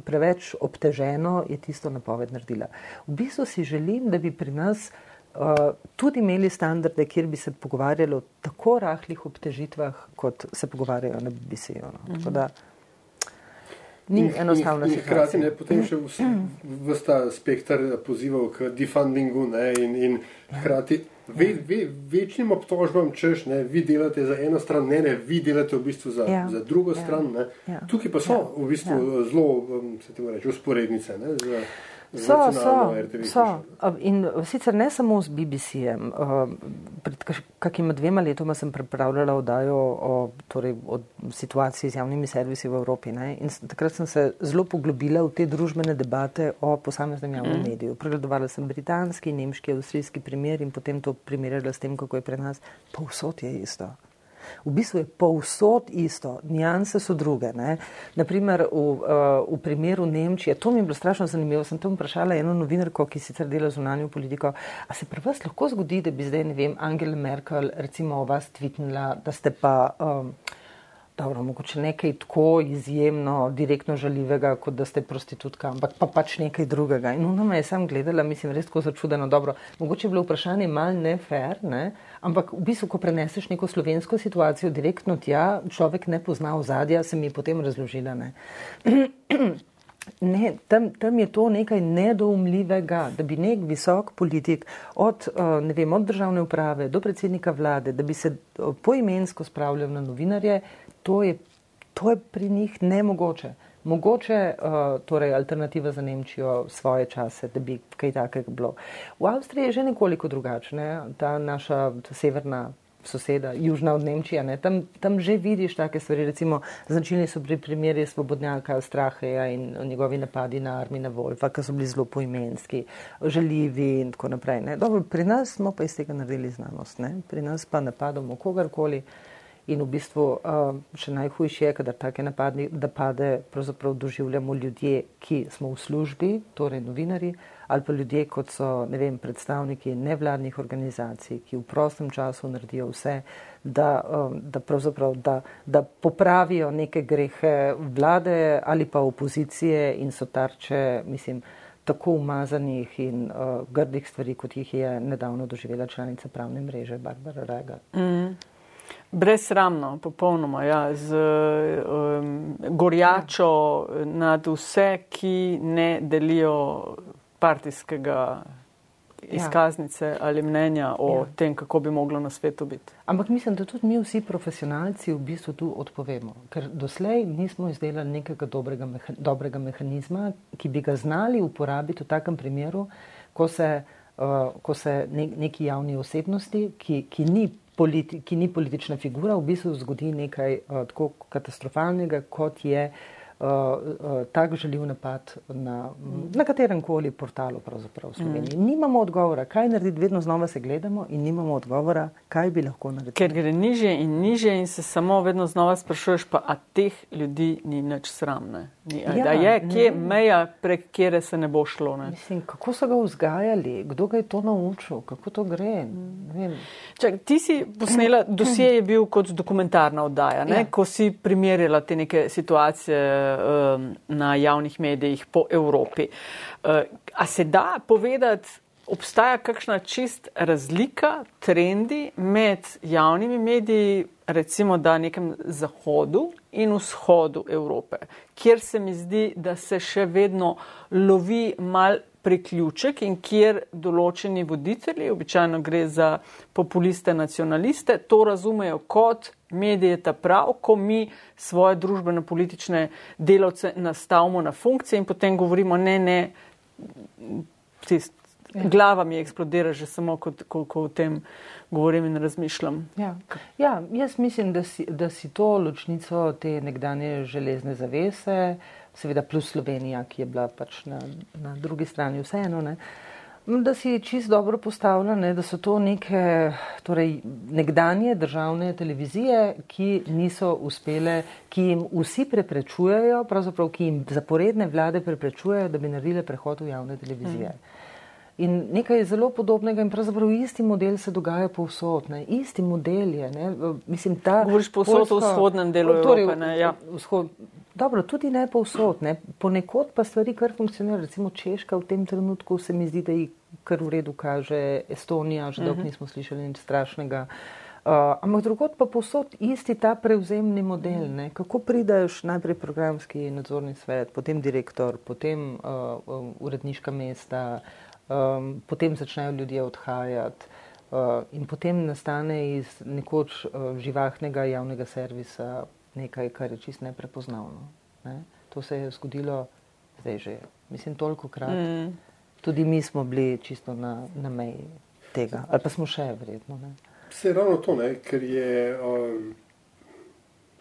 preveč obteženo, je tisto napoved naredila. V bistvu si želim, da bi pri nas uh, tudi imeli standarde, kjer bi se pogovarjali o tako rahlih obtežitvah, kot se pogovarjajo na BBC-ju. No. Mm -hmm. Ni enostavno se hkrati ne potem še vsta spektr pozival k defundingu ne, in, in hkrati ve, ve, večnim obtožbam, češ, ne, vi delate za eno stran, ne, ne, vi delate v bistvu za, ja. za drugo ja. stran. Ja. Tukaj pa so ja. v bistvu ja. zelo, um, se temu reče, usporednice. Ne, za, So, so, so. In sicer ne samo z BBC-jem. Pred kakima dvema letoma sem pripravljala oddajo o, torej, o situaciji z javnimi servisi v Evropi. Ne? In takrat sem se zelo poglobila v te družbene debate o posameznem javnem mm. mediju. Pregledovala sem britanski, nemški, avstrijski primer in potem to primerjala s tem, kako je pri nas. Pa vsot je isto. V bistvu je povsod isto, nijanse so druge. Ne. Naprimer, v, uh, v primeru Nemčije, to mi je bilo strašno zanimivo, sem tam vprašala eno novinarko, ki sicer dela zunanjo politiko, a se pri vas lahko zgodi, da bi zdaj, ne vem, Angela Merkel recimo o vas tvitnila, da ste pa. Um, Dobro, mogoče nekaj tako izjemno, direktno žaljivega, kot da ste prostitutka, ampak pa pač nekaj drugega. In ona me je sam gledala, mislim, res tako začudeno. Dobro, mogoče je bilo vprašanje mal ne fair, ne? ampak v bistvu, ko preneseš neko slovensko situacijo direktno tja, človek ne pozna ozadja, se mi potem razložila. Ne? *clears throat* Ne, tam, tam je to nekaj nedoumljivega, da bi nek visok politik od, uh, vem, od državne uprave do predsednika vlade, da bi se uh, poimensko spravljal na novinarje, to je, to je pri njih nemogoče. Mogoče uh, torej alternativa za Nemčijo svoje čase, da bi kaj takega bilo. V Avstriji je že nekoliko drugačne, ta naša severna soseda, južna od Nemčije, ne? Tam, tam že vidiš take stvari, recimo značilni so pri primeri Svobodnjaka, Straheja in njegovi napadi na Armina Wolfa, ki so bili zelo poimenski, žaljivi in tako naprej. Dobro, pri nas smo pa iz tega naredili znanost, ne? pri nas pa napadamo kogarkoli. In v bistvu še najhujše je, kadar take napadi, da pade, pravzaprav doživljamo ljudje, ki smo v službi, torej novinari, ali pa ljudje, kot so ne vem, predstavniki nevladnih organizacij, ki v prostem času naredijo vse, da, um, da, da, da popravijo neke grehe vlade ali pa opozicije in so tarče, mislim, tako umazanih in uh, grdih stvari, kot jih je nedavno doživela članica pravne mreže Barbara Rega. Mm. Brezsramno, popolnoma, ja, z um, gorjačo ja. nad vse, ki ne delijo partijskega izkaznice ja. ali mnenja o ja. tem, kako bi moglo na svetu biti. Ampak mislim, da tudi mi vsi profesionalci v bistvu tu odpovemo, ker doslej nismo izdelali nekega dobrega, meha, dobrega mehanizma, ki bi ga znali uporabiti v takem primeru, ko se, uh, ko se ne, neki javni osebnosti, ki, ki, ni politi, ki ni politična figura, v bistvu zgodi nekaj uh, tako katastrofalnega, kot je uh, tak želil napad na, na katerem koli portalu v Sloveniji. Mm. Nimamo odgovora, kaj narediti, vedno znova se gledamo in nimamo odgovora, kaj bi lahko naredili. Ker gre niže in niže in se samo vedno znova sprašuješ, pa a teh ljudi ni nič sramne. Ni, ja, da je, kje je meja, prek kjere se ne bo šlo. Ne? Mislim, kako so ga vzgajali, kdo ga je to naučil, kako to gre. Mm. Čak, ti si posnela, dosje je bil kot dokumentarna oddaja, ja. ko si primerjala te neke situacije na javnih medijih po Evropi. Uh, a se da povedati, obstaja kakšna čist razlika, trendi med javnimi mediji, recimo da nekem zahodu in vzhodu Evrope, kjer se mi zdi, da se še vedno lovi mal priključek in kjer določeni voditelji, običajno gre za populiste, nacionaliste, to razumejo kot medije ta prav, ko mi svoje družbeno-politične delavce nastavimo na funkcije in potem govorimo, ne, ne, tist, ja. glava mi eksplodira že samo, ko, ko, ko o tem govorim in razmišljam. Ja, ja jaz mislim, da si, da si to ločnico te nekdanje železne zavese, seveda plus Slovenija, ki je bila pač na, na drugi strani vseeno, ne, uh, Da si čist dobro postavlja, da so to neke torej, nekdanje državne televizije, ki niso uspele, ki jim vsi preprečujejo, pravzaprav ki jim zaporedne vlade preprečujejo, da bi naredile prehod v javne televizije. Mm. In nekaj zelo podobnega in pravzaprav isti model se dogaja povsod. Ne. Isti model je. Ne. Mislim, ta. Govoriš povsod v vzhodnem delu torej, Evrope. Ne, ja. vzhod, Dobro, tudi ne povsod, ne. ponekod pa stvari kar funkcionirajo. Recimo Češka v tem trenutku se mi zdi, da jih kar v redu kaže, Estonija, že dolgo uh mhm. -huh. nismo slišali nič strašnega. Uh, ampak drugod pa posod isti ta prevzemni model. Ne. Kako prideš najprej programski nadzorni svet, potem direktor, potem uh, um, uredniška mesta, um, potem začnejo ljudje odhajati. Uh, in potem nastane iz nekoč uh, živahnega javnega servisa nekaj, kar je čist neprepoznavno. Ne? To se je zgodilo zdaj že, mislim, toliko krat. Mm. Tudi mi smo bili čisto na, na meji tega, ali pa smo še vredno. Ne? Vse je ravno to, ne? ker je um,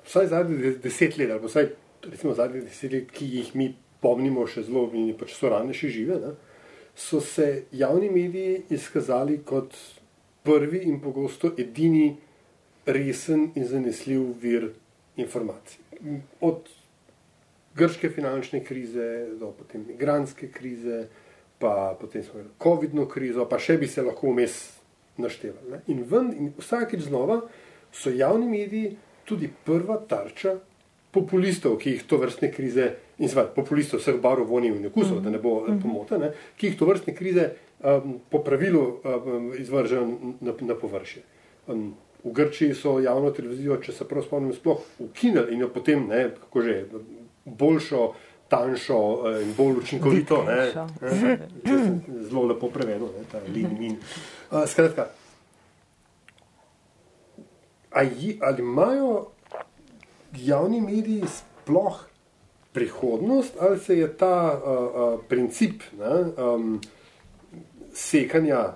vsaj zadnjih deset let, ali vsaj recimo zadnjih deset let, ki jih mi pomnimo še zelo in pač so rane še žive, ne? so se javni mediji izkazali kot prvi in pogosto edini resen in zanesljiv vir informacij. Od grške finančne krize do potem migranske krize, pa potem smo imeli COVID-no krizo, pa še bi se lahko vmes naštevali. In, ven, in vsakeč znova so javni mediji tudi prva tarča populistov, ki jih to vrstne krize, in seveda populistov vseh barov, vonjev in okusov, mm -hmm. da ne bo mm -hmm. pomote, ne, ki jih to vrstne krize um, po pravilu um, izvržejo na, na površje. Um, v Grčiji so javno televizijo, če se prav spomnim, sploh ukinili in jo potem, ne, kako že, boljšo, tanjšo eh, in bolj učinkovito, ne, ne, zelo lepo prevedeno, ne, ta lin min. Uh, skratka, ali imajo javni mediji sploh prihodnost ali se je ta uh, uh, princip ne, um, sekanja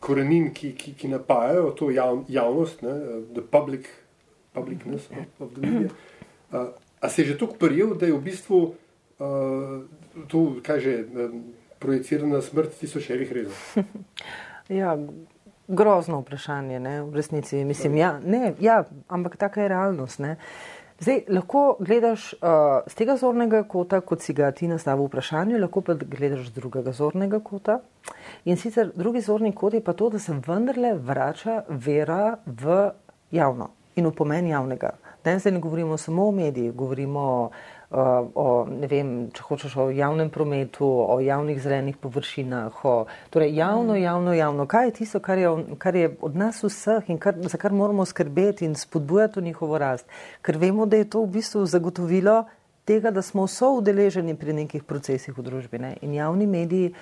korenin, ki, ki, ki napajajo to jav, javnost, ne, the public, publicness of, of the media, uh, a se je že tako prijel, da je v bistvu uh, to, kaj že, um, projicirana smrt tisočerih rezov? *laughs* Ja, grozno vprašanje, ne, v resnici. Mislim, ja, ne, ja, ampak taka je realnost. Ne. Zdaj, lahko gledaš uh, z tega zornega kota, kot si ga ti nastavil v vprašanju, lahko pa gledaš z drugega zornega kota. In sicer drugi zorni kot je pa to, da se vendarle vrača vera v javno in v pomen javnega. Danes ne govorimo samo o medijih, govorimo o o, ne vem, če hočeš o javnem prometu, o javnih zelenih površinah, o, torej javno, javno, javno. Kaj je tisto, kar je, kar je od nas vseh in kar, za kar moramo skrbeti in spodbujati njihovo rast? Ker vemo, da je to v bistvu zagotovilo tega, da smo so udeleženi pri nekih procesih v družbi. Ne? In javni mediji,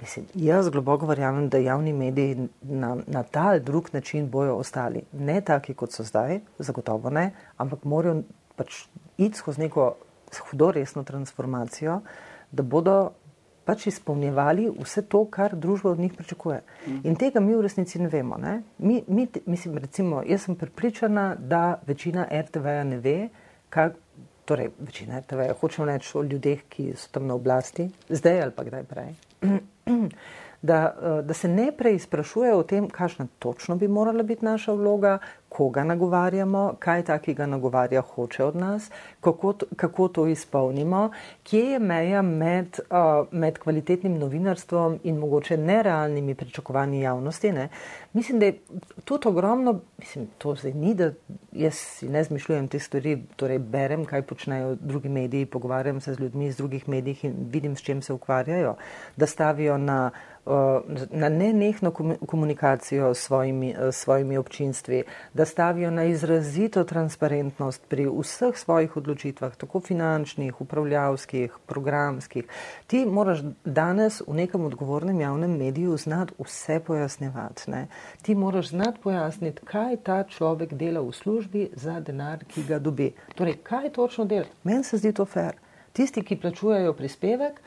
mislim, jaz globoko verjamem, da javni mediji na, na ta ali drug način bojo ostali. Ne taki, kot so zdaj, zagotovo ne, ampak morajo pač iti skozi neko hudo resno transformacijo, da bodo pač izpolnjevali vse to, kar družba od njih pričakuje. In tega mi v resnici ne vemo. Ne? Mi, mi, mislim, recimo, jaz sem pripričana, da večina RTV-ja ne ve, kaj. Torej, večina RTV-ja hoče reči o ljudeh, ki so tam na oblasti, zdaj ali pa kdaj prej. *clears throat* Da, da se ne preizprašuje o tem, kakšna točno bi morala biti naša vloga, koga nagovarjamo, kaj takega nagovarja hoče od nas, kako kako to izpolnimo, kje je meja med, uh, med kvalitetnim novinarstvom in mogoče nerealnimi pričakovanji javnosti. Ne? Mislim, da je tudi ogromno, mislim, to zdaj ni, da jaz si ne zmišljujem te stvari, torej berem, kaj počnejo drugi mediji, pogovarjam se z ljudmi iz drugih medijev in vidim, s čem se ukvarjajo, da stavijo na na nenehno komunikacijo s svojimi, svojimi občinstvi, da stavijo na izrazito transparentnost pri vseh svojih odločitvah, tako finančnih, upravljavskih, programskih. Ti moraš danes v nekem odgovornem javnem mediju znati vse pojasnjevati. Ne? Ti moraš znati pojasniti, kaj ta človek dela v službi za denar, ki ga dobi. Torej, kaj točno dela? Meni se zdi to fair. Tisti, ki plačujejo prispevek,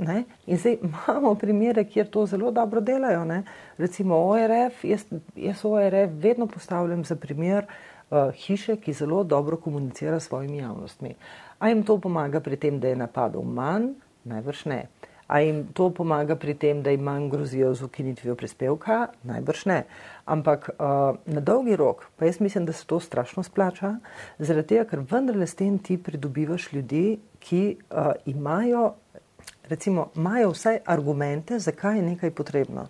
Ne? In zdaj *laughs* imamo primere, kjer to zelo dobro delajo. Ne? Recimo ORF, jaz, jaz ORF vedno postavljam za primer uh, hiše, ki zelo dobro komunicira s svojimi javnostmi. A jim to pomaga pri tem, da je napadov manj? Najbrž ne. A jim to pomaga pri tem, da jim manj grozijo z ukinitvijo prispevka? Najbrž ne. Ampak uh, na dolgi rok, pa jaz mislim, da se to strašno splača, zaradi tega, ker vendarle s tem ti pridobivaš ljudi, ki uh, imajo recimo, imajo vsaj argumente, zakaj je nekaj potrebno.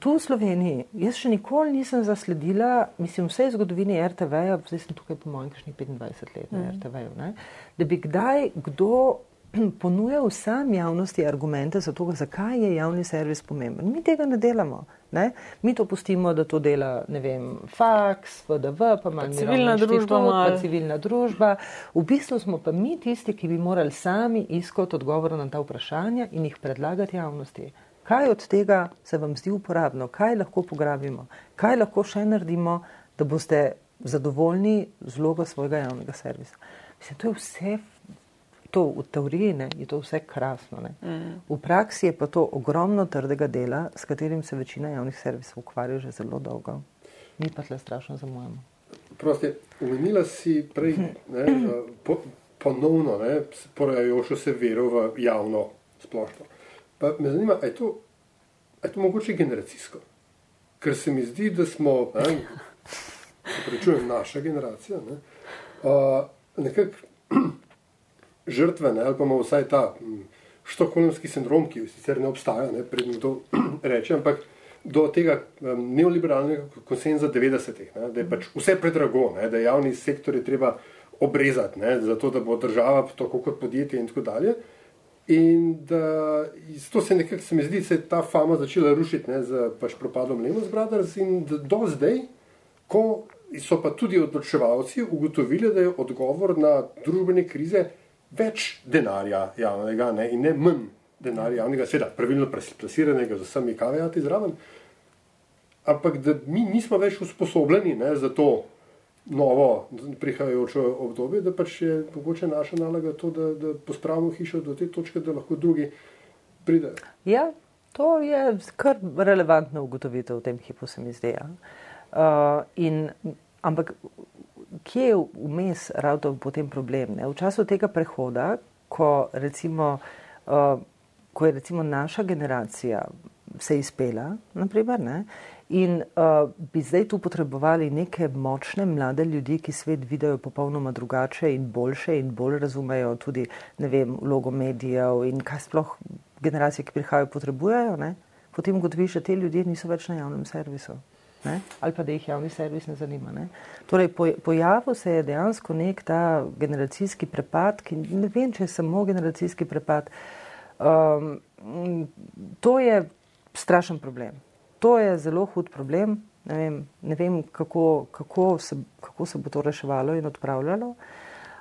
Tu v Sloveniji, jaz še nikoli nisem zasledila, mislim, vse zgodovine RTV-ja, zdaj sem tukaj po mojem kakšnih 25 let na mm. RTV-ju, da bi kdaj kdo *clears throat* ponujal sam javnosti argumente za to, zakaj je javni servis pomemben. Mi tega ne delamo. Ne? Mi to pustimo, da to dela vem, faks, VDV, pa malo civilna družba. Pa civilna družba. V bistvu smo pa mi tisti, ki bi morali sami iskati odgovore na ta vprašanja in jih predlagati javnosti. Kaj od tega se vam zdi uporabno, kaj lahko pograbimo, kaj lahko še naredimo, da boste zadovoljni z vlogo svojega javnega servisa. Mislim, to je vse to v teoriji ne, je to vse krasno. Mm. V praksi je pa to ogromno trdega dela, s katerim se večina javnih servisov ukvarja že zelo dolgo. Mi pa tle strašno zamujamo. Prosti, umenila si prej ne, *clears throat* po, ponovno porajajočo se vero v javno splošno. Pa me zanima, je to, je to mogoče generacijsko? Ker se mi zdi, da smo, ne, *laughs* prečujem naša generacija, ne, uh, nekako *clears throat* žrtve, ne, ali pa ima vsaj ta štokholmski sindrom, ki sicer ne obstaja, ne, predtem to *clears throat* reče, ampak do tega neoliberalnega konsenza 90-ih, da je pač vse predrago, ne, da javni sektor je treba obrezati, ne, zato da bo država tako kot podjetje in tako dalje. In da to se nekako, se mi zdi, se je ta fama začela rušiti ne, z pač propadom Lehman Brothers in do zdaj, ko so pa tudi odločevalci ugotovili, da je odgovor na družbene krize več denarja javnega ne, in ne manj denarja javnega, seveda pravilno plasiranega z vsemi kavejati zraven, ampak da mi nismo več usposobljeni ne, za to novo prihajajoče obdobje, da pač je mogoče naša naloga to, da, da pospravimo hišo do te točke, da lahko drugi pridejo. Ja, to je kar relevantna ugotovitev v tem hipu, se mi zdi. Ja. Uh, in, ampak kje je vmes ravno potem problem? Ne? V času tega prehoda, ko, recimo, uh, ko je recimo naša generacija se izpela, naprimer, ne, in uh, bi zdaj tu potrebovali neke močne mlade ljudi, ki svet vidijo popolnoma drugače in boljše in bolj razumejo tudi, ne vem, vlogo medijev in kaj sploh generacije, ki prihajajo, potrebujejo, ne, potem ugotoviš, da te ljudje niso več na javnem servisu. Ne? Ali pa da jih javni servis ne zanima. Ne? Torej, pojavil se je dejansko nek ta generacijski prepad, ki ne vem, če je samo generacijski prepad. Um, to je strašen problem. To je zelo hud problem. Ne vem, ne vem kako, kako, se, kako se bo to reševalo in odpravljalo.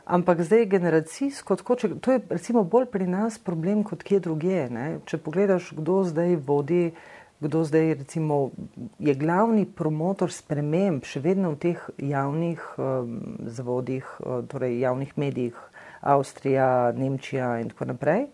Ampak zdaj generacijsko, tako, če, to je recimo bolj pri nas problem kot kje druge. Ne? Če pogledaš, kdo zdaj vodi, kdo zdaj recimo je glavni promotor sprememb še vedno v teh javnih um, zavodih, uh, torej javnih medijih, Avstrija, Nemčija in tako naprej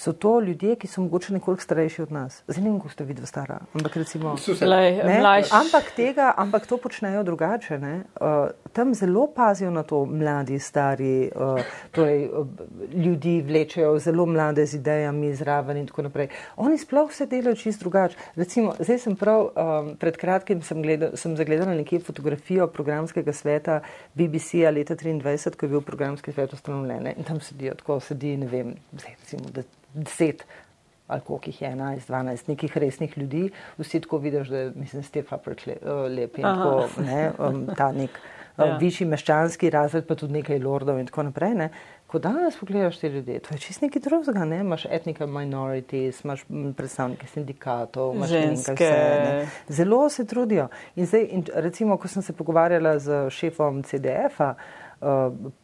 so to ljudje, ki so mogoče nekoliko starejši od nas. Zdaj ne vem, kako ste videli stara, ampak recimo. Lej, ampak, tega, ampak to počnejo drugače. Uh, tam zelo pazijo na to mladi, stari, uh, torej uh, ljudi vlečejo zelo mlade z idejami zraven in tako naprej. Oni sploh vse delajo čist drugače. Recimo, zdaj sem prav, um, pred kratkim sem, gledal, sem zagledala nekje fotografijo programskega sveta BBC-a leta 23, ko je bil programski svet ustanovljen in tam sedijo, tako sedi, ne vem, zdaj recimo, da deset ali koliko jih je, 11, 12, nekih resnih ljudi, vsi tako vidiš, da mislim, Stefa le, lep in tako, ne, um, ta nek um, ja. višji meščanski razred, pa tudi nekaj lordov in tako naprej. Ne. Ko danes pogledaš te ljudi, to je čist nekaj drugega, ne? imaš etnika minorities, imaš predstavnike sindikatov, imaš ženske. Vse, ne? Zelo se trudijo. In zdaj, in recimo, ko sem se pogovarjala z šefom CDF-a, Eh,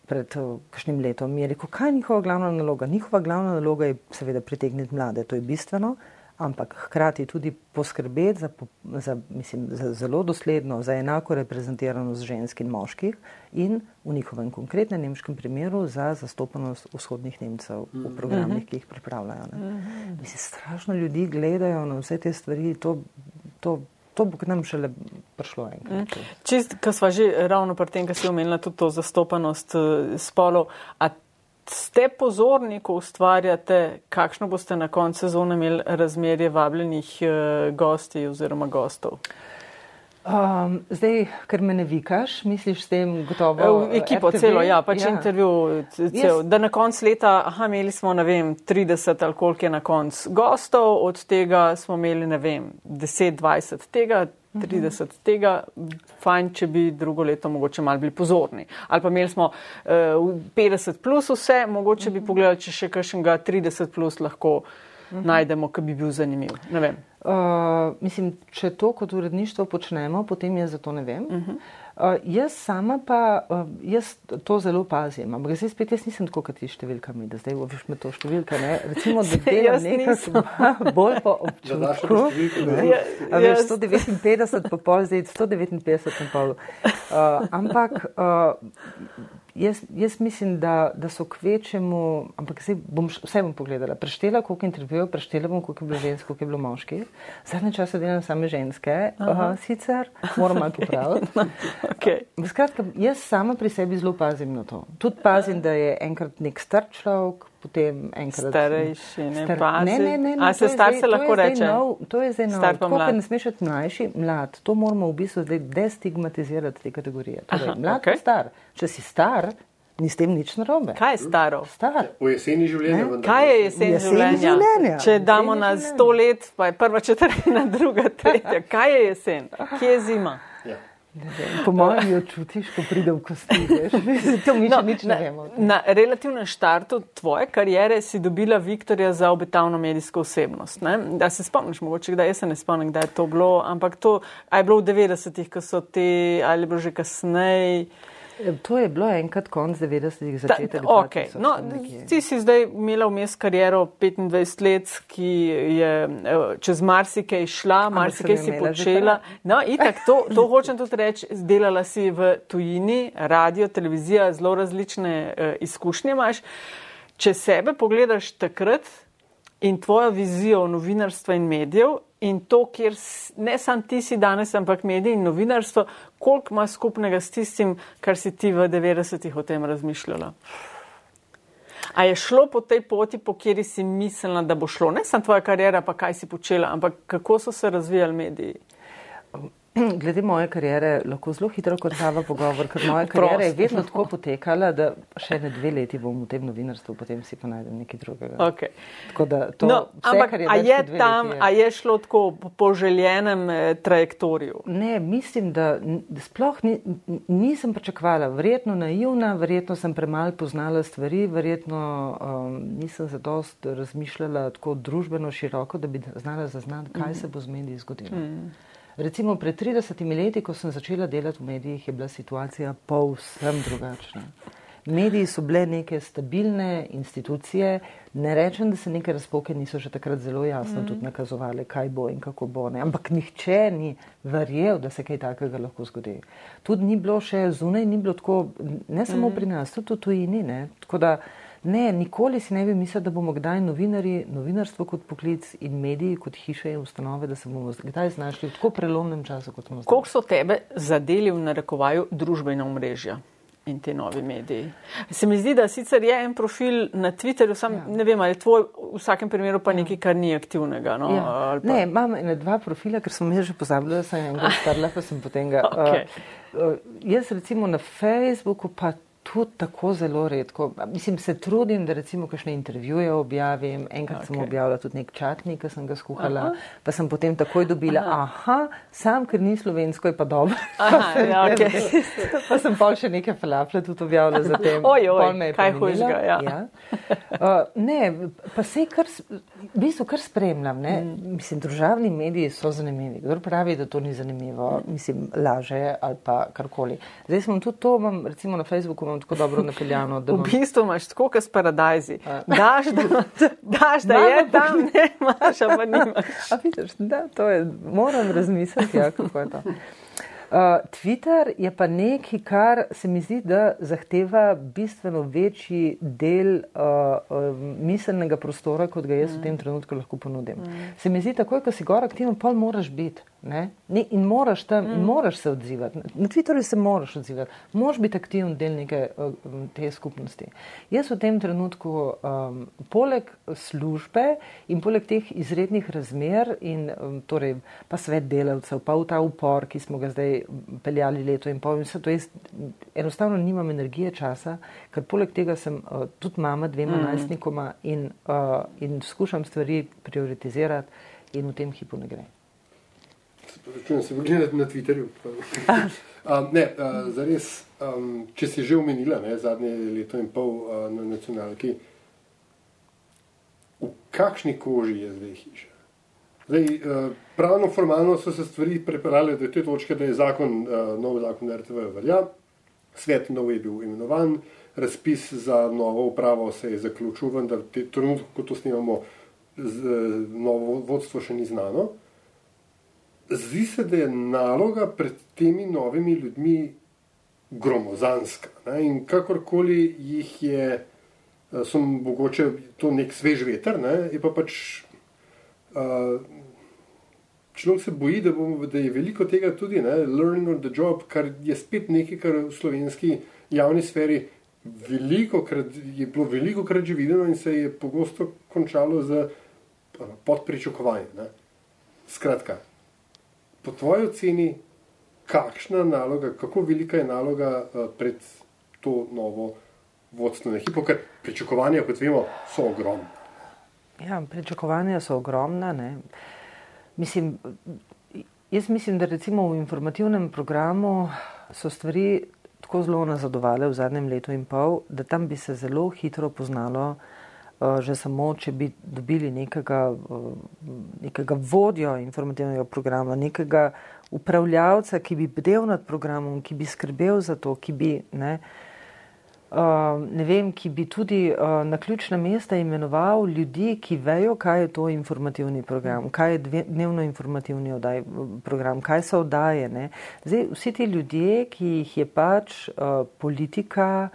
pred uh, kakšnim letom. Je rekel, kaj je njihova glavna naloga? Njihova glavna naloga je seveda pritegniti mlade, to je bistveno, ampak hkrati tudi poskrbeti za, za, mislim, za zelo dosledno, za enako reprezentiranost žensk in moških in v njihovem konkretnem nemškem primeru za zastopanost vzhodnih Nemcev v mhm. programih, ki jih pripravljajo. Ne. Mhm. Mislim, strašno ljudi gledajo na vse te stvari, to, to to bo k nam šele prišlo enkrat. Mm. Čist, ko smo že ravno pri tem, kar si omenila tudi to zastopanost uh, spolov, a ste pozorni, ko ustvarjate, kakšno boste na koncu sezone imeli razmerje vabljenih uh, gosti oziroma gostov? Um, zdaj, ker me ne vikaš, misliš s tem gotovo? V ekipo RTV? celo, ja, pač ja. intervju, cel, da na koncu leta, aha, imeli smo, ne vem, 30 ali koliko je na koncu gostov, od tega smo imeli, ne vem, 10-20 tega, 30 uh -huh. tega, fajn, če bi drugo leto mogoče mal bili pozorni. Ali pa imeli smo uh, 50 plus vse, mogoče bi pogledali, če še kakšnega 30 plus lahko uh -huh. najdemo, ki bi bil zanimiv. Uh, mislim, če to kot uredništvo počnemo, potem jaz za to ne vem. Uh -huh. uh, jaz sama pa uh, jaz to zelo pazim. Ampak zdaj spet jaz nisem tako, kot ti številkami, da zdaj uviš me to številka. Ne? Recimo, da *laughs* delam nekaj *laughs* bolj po občutku. Ja, ja, veš, 159 pa pol, zdaj 159 pa pol. Uh, ampak uh, Jaz, jaz mislim, da, da so k večjemu, ampak bom, vse bom pogledala. Preštela, koliko intervjujev, preštela bom, koliko je bilo žensk, koliko je bilo moških. Zadnje čase delam same ženske, uh, sicer moram malo popraviti. *laughs* okay. Skratka, jaz sama pri sebi zelo pazim na to. Tudi pazim, da je enkrat nek star človek, potem enkrat starejši. Ne, star, ne, ne, ne, ne, A se star se lahko reče? Nov, to je zdaj nov. Tako, ker ne smeš biti mlajši, mlad. To moramo v bistvu zdaj destigmatizirati te kategorije. Torej, Aha, mlad okay. star. Če si star, ni s tem nič narobe. Kaj je staro? Star. V jeseni življenja. Kaj je jesen, jesen življenja? življenja? Če damo na sto let, pa je prva četrtina, *laughs* druga tretja. Kaj je jesen? Kje je zima? Ja. Po mojem, jo čutiš, ko pride v kosti. *laughs* To mi no, nič ne vemo. Na, na relativnem štartu tvoje karijere si dobila Viktorja za obetavno medijsko osebnost. Ne? Da se spomniš, mogoče, da jaz se ne spomnim, da je to bilo, ampak to je bilo v 90-ih, ko so ti, ali bilo že kasneje. To je bilo enkrat konc 90-ih, začetek. Okay. No, ti si zdaj imela vmes kariero 25 let, ki je eh, čez marsikaj šla, marsikaj si počela. No, itak, to, to hočem tudi reči, delala si v tujini, radio, televizija, zelo različne uh, izkušnje imaš. Če sebe pogledaš takrat in tvojo vizijo novinarstva in medijev, in to, kjer ne sam ti si danes, ampak mediji in novinarstvo, koliko ima skupnega s tistim, kar si ti v 90-ih o tem razmišljala. A je šlo po tej poti, po kateri si mislila, da bo šlo, ne samo tvoja karijera, pa kaj si počela, ampak kako so se razvijali mediji? *clears throat* Glede moje kariere, lahko zelo hitro končava pogovor, ker moja karijera je vedno tako potekala, da še ne dve leti bom v tem novinarstvu, potem si pa najdem nekaj drugega. Okay. To, no, ampak je a je tam, leti, je. a je šlo tako po željenem eh, trajektoriju? Ne, mislim, da sploh ni, nisem pričakvala. Verjetno naivna, verjetno sem premalo poznala stvari, verjetno um, nisem zadost razmišljala tako družbeno široko, da bi znala zaznati, kaj mm. se bo z mediji zgodilo. Mm. Recimo pred 30 leti, ko sem začela delati v medijih, je bila situacija povsem drugačna. Mediji so bile neke stabilne institucije, ne rečem, da se neke razpoke niso že takrat zelo jasno mm. tudi nakazovali, kaj bo in kako bo. Ne. Ampak nihče ni verjel, da se kaj takega lahko zgodi. Tudi ni bilo še zunaj, ni bilo tako, ne samo mm. pri nas, tudi v tujini. Tako da Ne, nikoli si ne bi mislil, da bomo kdaj novinari, novinarstvo kot poklic in mediji kot hiše in ustanove, da se bomo kdaj znašli v tako prelomnem času, kot smo zdaj. Koliko so tebe zadeli v narekovaju družbena omrežja? In ti novi mediji. Se mi zdi, da sicer je en profil na Twitterju, sam ja. ne vem, ali je tvoj v vsakem primeru pa ja. nekaj, kar ni aktivnega. No? Ja. Ne, imam ene dva profila, ker sem jih že pozabila, da sem enega starla, pa sem potem ga. *laughs* okay. uh, jaz recimo na Facebooku pa tudi tako zelo redko. Mislim, se trudim, da recimo kakšne intervjuje objavim. Enkrat okay. sem objavila tudi nek čatnik, ki sem ga skuhala, aha. pa sem potem takoj dobila, aha, aha sam, ker ni slovensko, je pa dobro. *laughs* Aha, ja, okay. pa sem pa še neke falafle tudi objavila za tem. Ojoj, kaj hujšega, ja. ja. Uh, ne, pa se kar, v bistvu kar spremljam, ne. Mm. Mislim, družavni mediji so zanimivi. Kdo pravi, da to ni zanimivo, mislim, laže ali pa karkoli. Zdaj sem tudi to, imam recimo na Facebooku, imam tako dobro napeljano. V bistvu imaš tako, kot s paradajzi. Daš, da, daš, da je tam, ne imaš, pa nimaš. A vidiš, da, to je, moram razmisliti, ja, kako je to. *laughs* Uh, Twitter je pa nekaj, kar se mi zdi, da zahteva bistveno večji del uh, uh, miselnega prostora, kot ga jaz mm. v tem trenutku lahko ponudim. Mm. Se mi zdi, takoj, ko si gor aktiven, pol moraš biti. Ne? Ne, in moraš tam, mm. in moraš se odzivati. Na Twitterju se moraš odzivati, moraš biti aktiven del neke uh, te skupnosti. Jaz v tem trenutku, um, poleg službe in poleg teh izrednih razmer, in um, torej pa svet delavcev, pa v ta upor, ki smo ga zdaj peljali leto in pol, in vse to jaz enostavno nimam energije časa, ker poleg tega sem uh, tudi mama dvema mm. najstnikoma in, uh, in skušam stvari prioritizirati in v tem hipu ne gre. Začujem se pogledati na Twitterju. *laughs* um, ne, uh, zares, um, če si že omenila ne, zadnje leto in pol uh, na nacionalki, v kakšni koži je zdaj hiša? Zdaj, uh, pravno, formalno so se stvari preparale do te točke, da je zakon, uh, nov zakon RTV velja, svet nov je bil imenovan, razpis za novo upravo se je zaključil, vendar te trenutku, ko to snimamo, z, novo vodstvo še ni znano zdi se, da je naloga pred temi novimi ljudmi gromozanska. Ne? In kakorkoli jih je, eh, so mogoče to nek svež veter, ne? je pa pač. Uh, Človek se boji, da, bomo, da je veliko tega tudi, ne, learning on the job, kar je spet nekaj, kar v slovenski javni sferi veliko krat, je bilo veliko krat že videno in se je pogosto končalo z podpričakovanjem. Skratka, po tvoji oceni, kakšna naloga, kako velika je naloga uh, pred to novo vodstveno ekipo, ker pričakovanja, kot vemo, so ogromna. Ja, pričakovanja so ogromna. Mislim, jaz mislim, da recimo v informativnem programu so stvari tako zelo nazadovale v zadnjem letu in pol, da tam bi se zelo hitro poznalo, Uh, že samo, če bi dobili nekega, uh, nekega vodjo informativnega programa, nekega upravljavca, ki bi bdel nad programom, ki bi skrbel za to, ki bi, ne, uh, ne vem, ki bi tudi na ključna mesta imenoval ljudi, ki vejo, kaj je to informativni program, kaj je dnevno informativni oddaj, program, kaj so oddaje. Zdaj, vsi ti ljudje, ki jih je pač politika,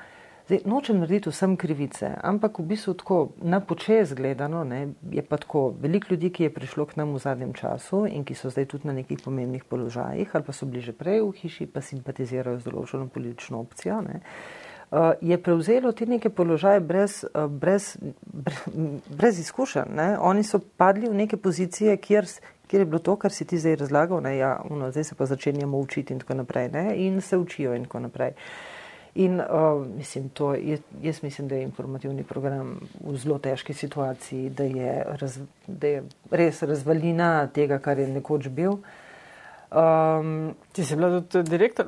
Zdaj, nočem narediti vsem krivice, ampak v bistvu tako na počes gledano ne, je pa tako veliko ljudi, ki je prišlo k nam v zadnjem času in ki so zdaj tudi na nekih pomembnih položajih ali pa so bili že prej v hiši, pa simpatizirajo z določeno politično opcijo. Ne, uh, je prevzelo te neke položaje brez, uh, brez, brez, brez izkušenj. Ne. Oni so padli v neke pozicije, kjer, kjer je bilo to, kar si ti zdaj razlagal, ne, ja, uno, zdaj se pa začenjamo učiti in tako naprej ne, in se učijo in tako naprej. Uh, In uh, mislim, to, jaz, jaz mislim, da je informativni program v zelo težki situaciji, da je, raz, da je res razvalina tega, kar je nekoč bil. Um, Ti si bila tudi direktor,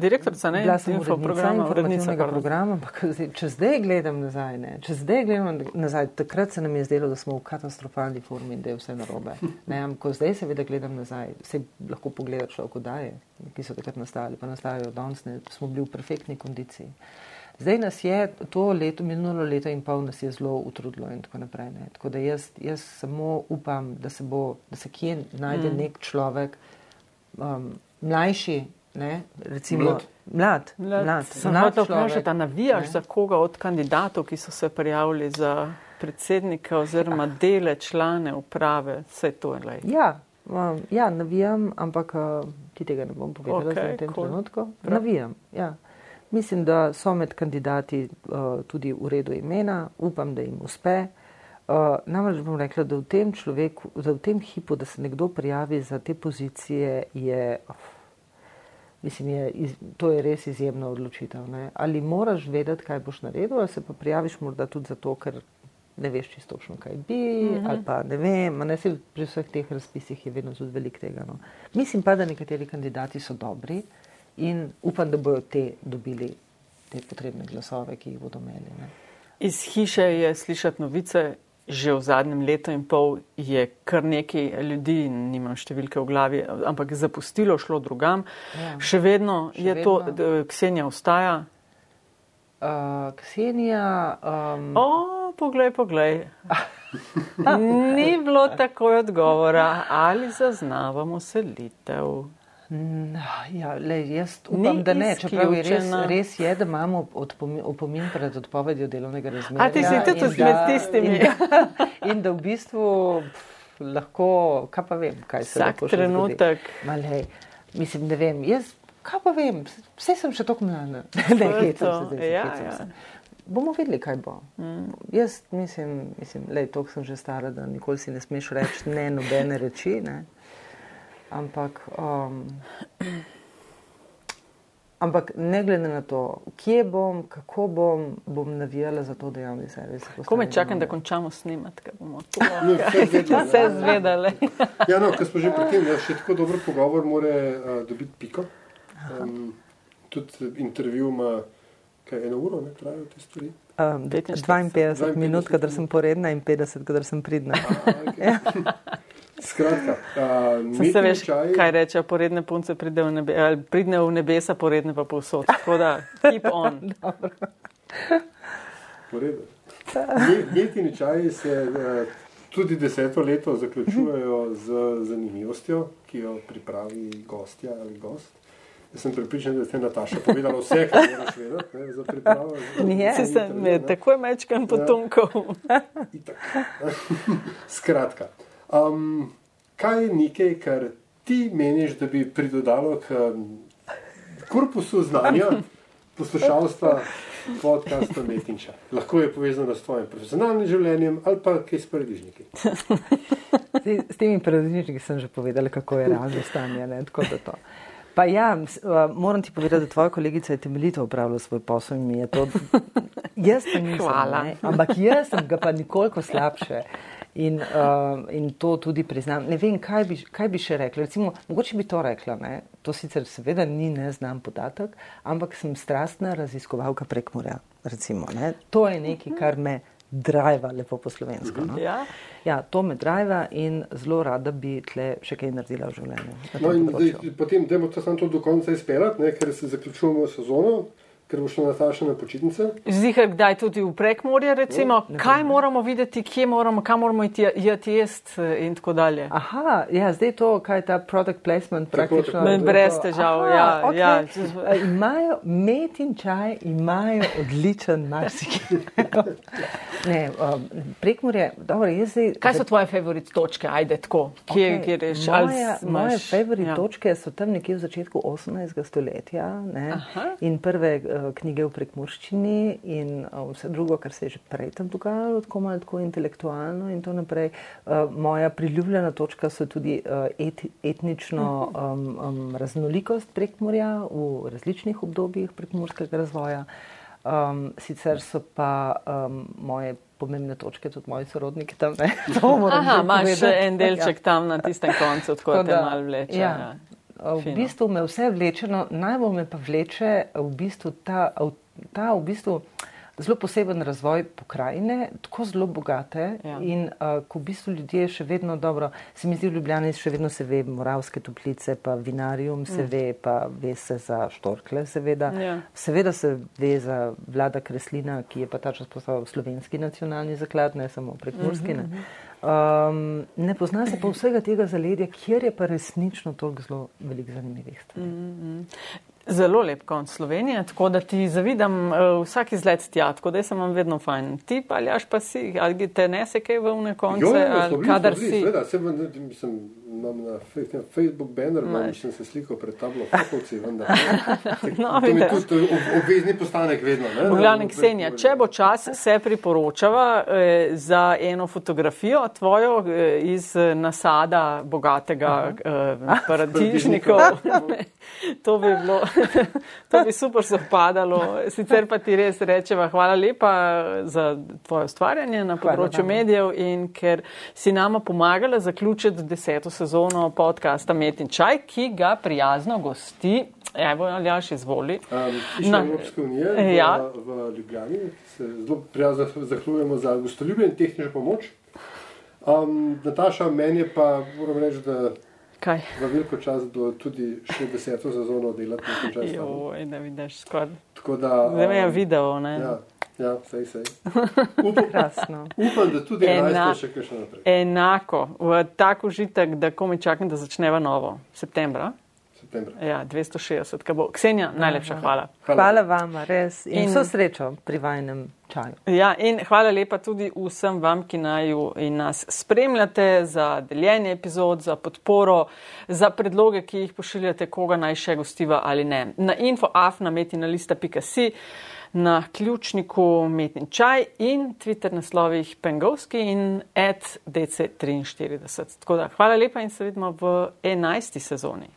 direktorica, ne? Bila sem urednica programa, informativnega programa, ampak če zdaj gledam nazaj, ne, če zdaj gledam nazaj, takrat se nam je zdelo, da smo v katastrofalni formi in da je vse narobe. *laughs* Ne, ko zdaj seveda gledam nazaj, se lahko pogleda človek, da je, ki so takrat nastali, pa nastajajo danes, ne, smo bili v perfektni kondiciji. Zdaj nas je to leto, minulo leto in pol nas je zelo utrudilo in tako naprej. Ne. Tako da jaz, jaz samo upam, da se bo, da se kje najde mm. nek človek, um, mlajši, ne, recimo, mlad. Mlad, mlad, mlad, Sem mlad hotel vprašati, navijaš ne? za koga od kandidatov, ki so se prijavili za predsednika oziroma dele člane uprave, vse to je le. Ja, um, ja, navijam, ampak uh, ti tega ne bom povedala okay, v tem cool. trenutku. Navijam, ja. Mislim, da so med kandidati uh, tudi v redu imena, upam, da jim uspe. Uh, Uh, namreč bom rekla, da v tem človeku, da v tem hipu, da se nekdo prijavi za te pozicije, je, mislim, je, iz, to je res izjemna odločitev. Ne? Ali moraš vedeti, kaj boš naredil, ali se pa prijaviš morda tudi zato, ker ne veš čisto točno, kaj bi, mm -hmm. ali pa ne vem, ne si pri vseh teh razpisih je vedno tudi velik tega. No? Mislim pa, da nekateri kandidati so dobri in upam, da bodo te dobili te potrebne glasove, ki jih bodo imeli. Ne? Iz hiše je slišati novice, že v zadnjem letu in pol je kar nekaj ljudi, nimam številke v glavi, ampak zapustilo, šlo drugam. Ja. Še vedno Še je vedno. to, Ksenija ostaja. Uh, Ksenija. Um... O, poglej, poglej. *laughs* Ni bilo takoj odgovora, ali zaznavamo selitev. Ja, le, jaz upam, Ni da ne, čeprav je res, res je, da imamo opomin pred odpovedjo delovnega razmerja. A ti si tudi med tistimi. In da, *laughs* in da v bistvu pf, lahko, kaj pa vem, kaj se lahko še trenutek. Malej, mislim, ne vem, jaz, kaj pa vem, vse sem še tako mlada. *laughs* Ne, hecam se zdaj, ja, hecam ja. se. Bomo videli, kaj bo. Mm. Jaz mislim, mislim, le, toliko sem že stara, da nikoli si ne smeš reči ne nobene reči, ne. Ampak, um, ampak ne glede na to, kje bom, kako bom, bom navijala za to, da javni servis. Ko me čakam, da končamo snemati, ker bomo to *laughs* no, vse zvedali. *laughs* ja, no, ker smo že pri tem, ja, še tako dober pogovor mora uh, dobiti piko. Um, tudi intervju ima kaj eno uro, ne trajajo te stvari. Um, 52, 52 minut, kadar sem poredna in 50, kadar sem pridna. Aha, okay. *laughs* Skratka, uh, se veš, čaj... kaj reče, poredne punce pride v nebe, ali pridne v nebesa, poredne pa povsod. Tako da, keep *laughs* on. *laughs* Metini čaji se uh, tudi deseto leto zaključujejo z zanimivostjo, ki jo pripravi gostja ali gost. Jaz sem pripričan, da ste Nataša povedala vse, kar moraš vedeti ne, za pripravo. *laughs* Ne, se me takoj mečkam potomkov. Skratka. Um, kaj je nekaj, kar ti meniš, da bi pridodalo k um, korpusu znanja poslušalstva podcasta Metinča? Lahko je povezano s tvojim profesionalnim življenjem ali pa kaj s paradižniki. *laughs* S temi paradižniki sem že povedala, kako je realno stanje. Ne, Pa ja, uh, moram ti povedati, da tvoja kolegica je temeljito upravljala svoj posel in mi je to. Jaz pa nisem. Hvala. Ne, ampak jaz sem ga pa nekoliko slabše. In, uh, in to tudi priznam. Ne vem, kaj bi, kaj bi še rekla. Recimo, mogoče bi to rekla. Ne? To sicer seveda ni neznan podatek, ampak sem strastna raziskovalka prek morja. Recimo, to je nekaj, kar me drajva, lepo po slovensko. No? Ja. Ja, to me drajva in zelo rada bi tle še kaj naredila v življenju. No, zdaj, potem, da bo to samo do konca izpeljati, ne, ker se zaključujemo sezono, ker bo šlo Nataša na počitnice. Zihar, kdaj tudi v prekmorje, recimo, kaj moramo videti, kje moramo, kam moramo iti, jeti jesti eh, in tako dalje. Aha, ja, zdaj to, kaj je ta product placement Tako, praktično. tako. Ne, brez težav, ja, okej. ja. A Imajo met in čaj, imajo odličen marsikaj. *laughs* ne, um, prekmurje, dobro, jaz zdaj. Kaj so tvoje favorit točke, ajde tako, kje, Okej, kje reš? Moje, moje favorit ja. točke so tam nekje v začetku 18. stoletja ne, Aha. in prve knjige v prekmurščini in uh, vse drugo, kar se je že prej tam dogajalo, tako malo tako intelektualno in to naprej. Uh, moja priljubljena točka so tudi et, etnično um, um, raznolikost prekmurja v različnih obdobjih prekmurskega razvoja. Um, sicer so pa um, moje pomembne točke tudi moji sorodniki tam. Ne, *laughs* Aha, imaš povedati. en delček Ja. tam na tistem koncu, tako da te malo vleče. Ja. Ja. V Fino. bistvu me vse vleče, no, najbolj me pa vleče v bistvu ta, ta v bistvu zelo poseben razvoj pokrajine, tako zelo bogate Ja. in uh, ko v bistvu ljudje še vedno dobro, se mi zdi v Ljubljani še vedno se ve Moravske toplice, pa Vinarium se ve, pa ve se za Štorkle seveda. Ja. Seveda se ve za vlada Kreslina, ki je pa ta čas postal slovenski nacionalni zaklad, ne samo prekmurski. Ne. Um, ne pozna se pa vsega tega zaledja, kjer je pa resnično toliko zelo veliko zanimivih stvari. Zelo lep konc Slovenije, tako da ti zavidam uh, vsak izlet tja, tako da sem vam vedno fajn. Ti pa aljaš pa si, ali te nese kaj v une konce, Jo, jo, ali bili, kadar bili, si. Seveda, se vam, mislim, imam na na Facebook banner, imam, sem se slikal pred tablo fotovci, vendar. ne. *laughs* No, to mi je tudi ob- obvezni postanek vedno. Ne? V glavnem, Ksenija, če bo čas, se priporočava eh, za eno fotografijo tvojo eh, iz eh, nasada bogatega eh, *laughs* paradižnikov. *laughs* to, bi bilo, *laughs* to bi super sovpadalo. Sicer pa ti res rečeva hvala lepa za tvoje ustvarjanje na Hvala področju vam. medijev in ker si nama pomagala zaključiti deseto sezono podcasta Met in Čaj, ki ga prijazno gosti. Evo, Aljaš, izvoli. Um, Na- Evropske unije v, Ja. v Ljubljani, se zelo prijazno zahvaljujemo za gostoljubje in tehnično pomoč. Um, Nataša, meni je pa, moram reči, da Kaj? v veliko čas bo tudi še deseto sezono delati na tem času. Joj, da vidiš skoraj. Tako da. Me je um, video, ne? Ja, ja, sej, sej. *laughs* Upam, upam, da tudi Ena- 11. še kaj še naprej. Enako, v tak užitek, da komi čakam, da začneva novo. Septembra. Septembra. Ja, 260, kaj bo. Ksenija, najlepša hvala. Hvala vam, res. In, In- in vso srečo pri vajnem čaju. Ja, in hvala lepa tudi vsem vam, ki naju in nas spremljate za deljenje epizod, za podporo, za predloge, ki jih pošiljate, koga naj še gostiva ali ne. Na infoafnametinalista.si, na ključniku Metin Čaj in Twitter naslovih Pengovski in at DC43. Tako da hvala lepa in se vidimo v 11. sezoni.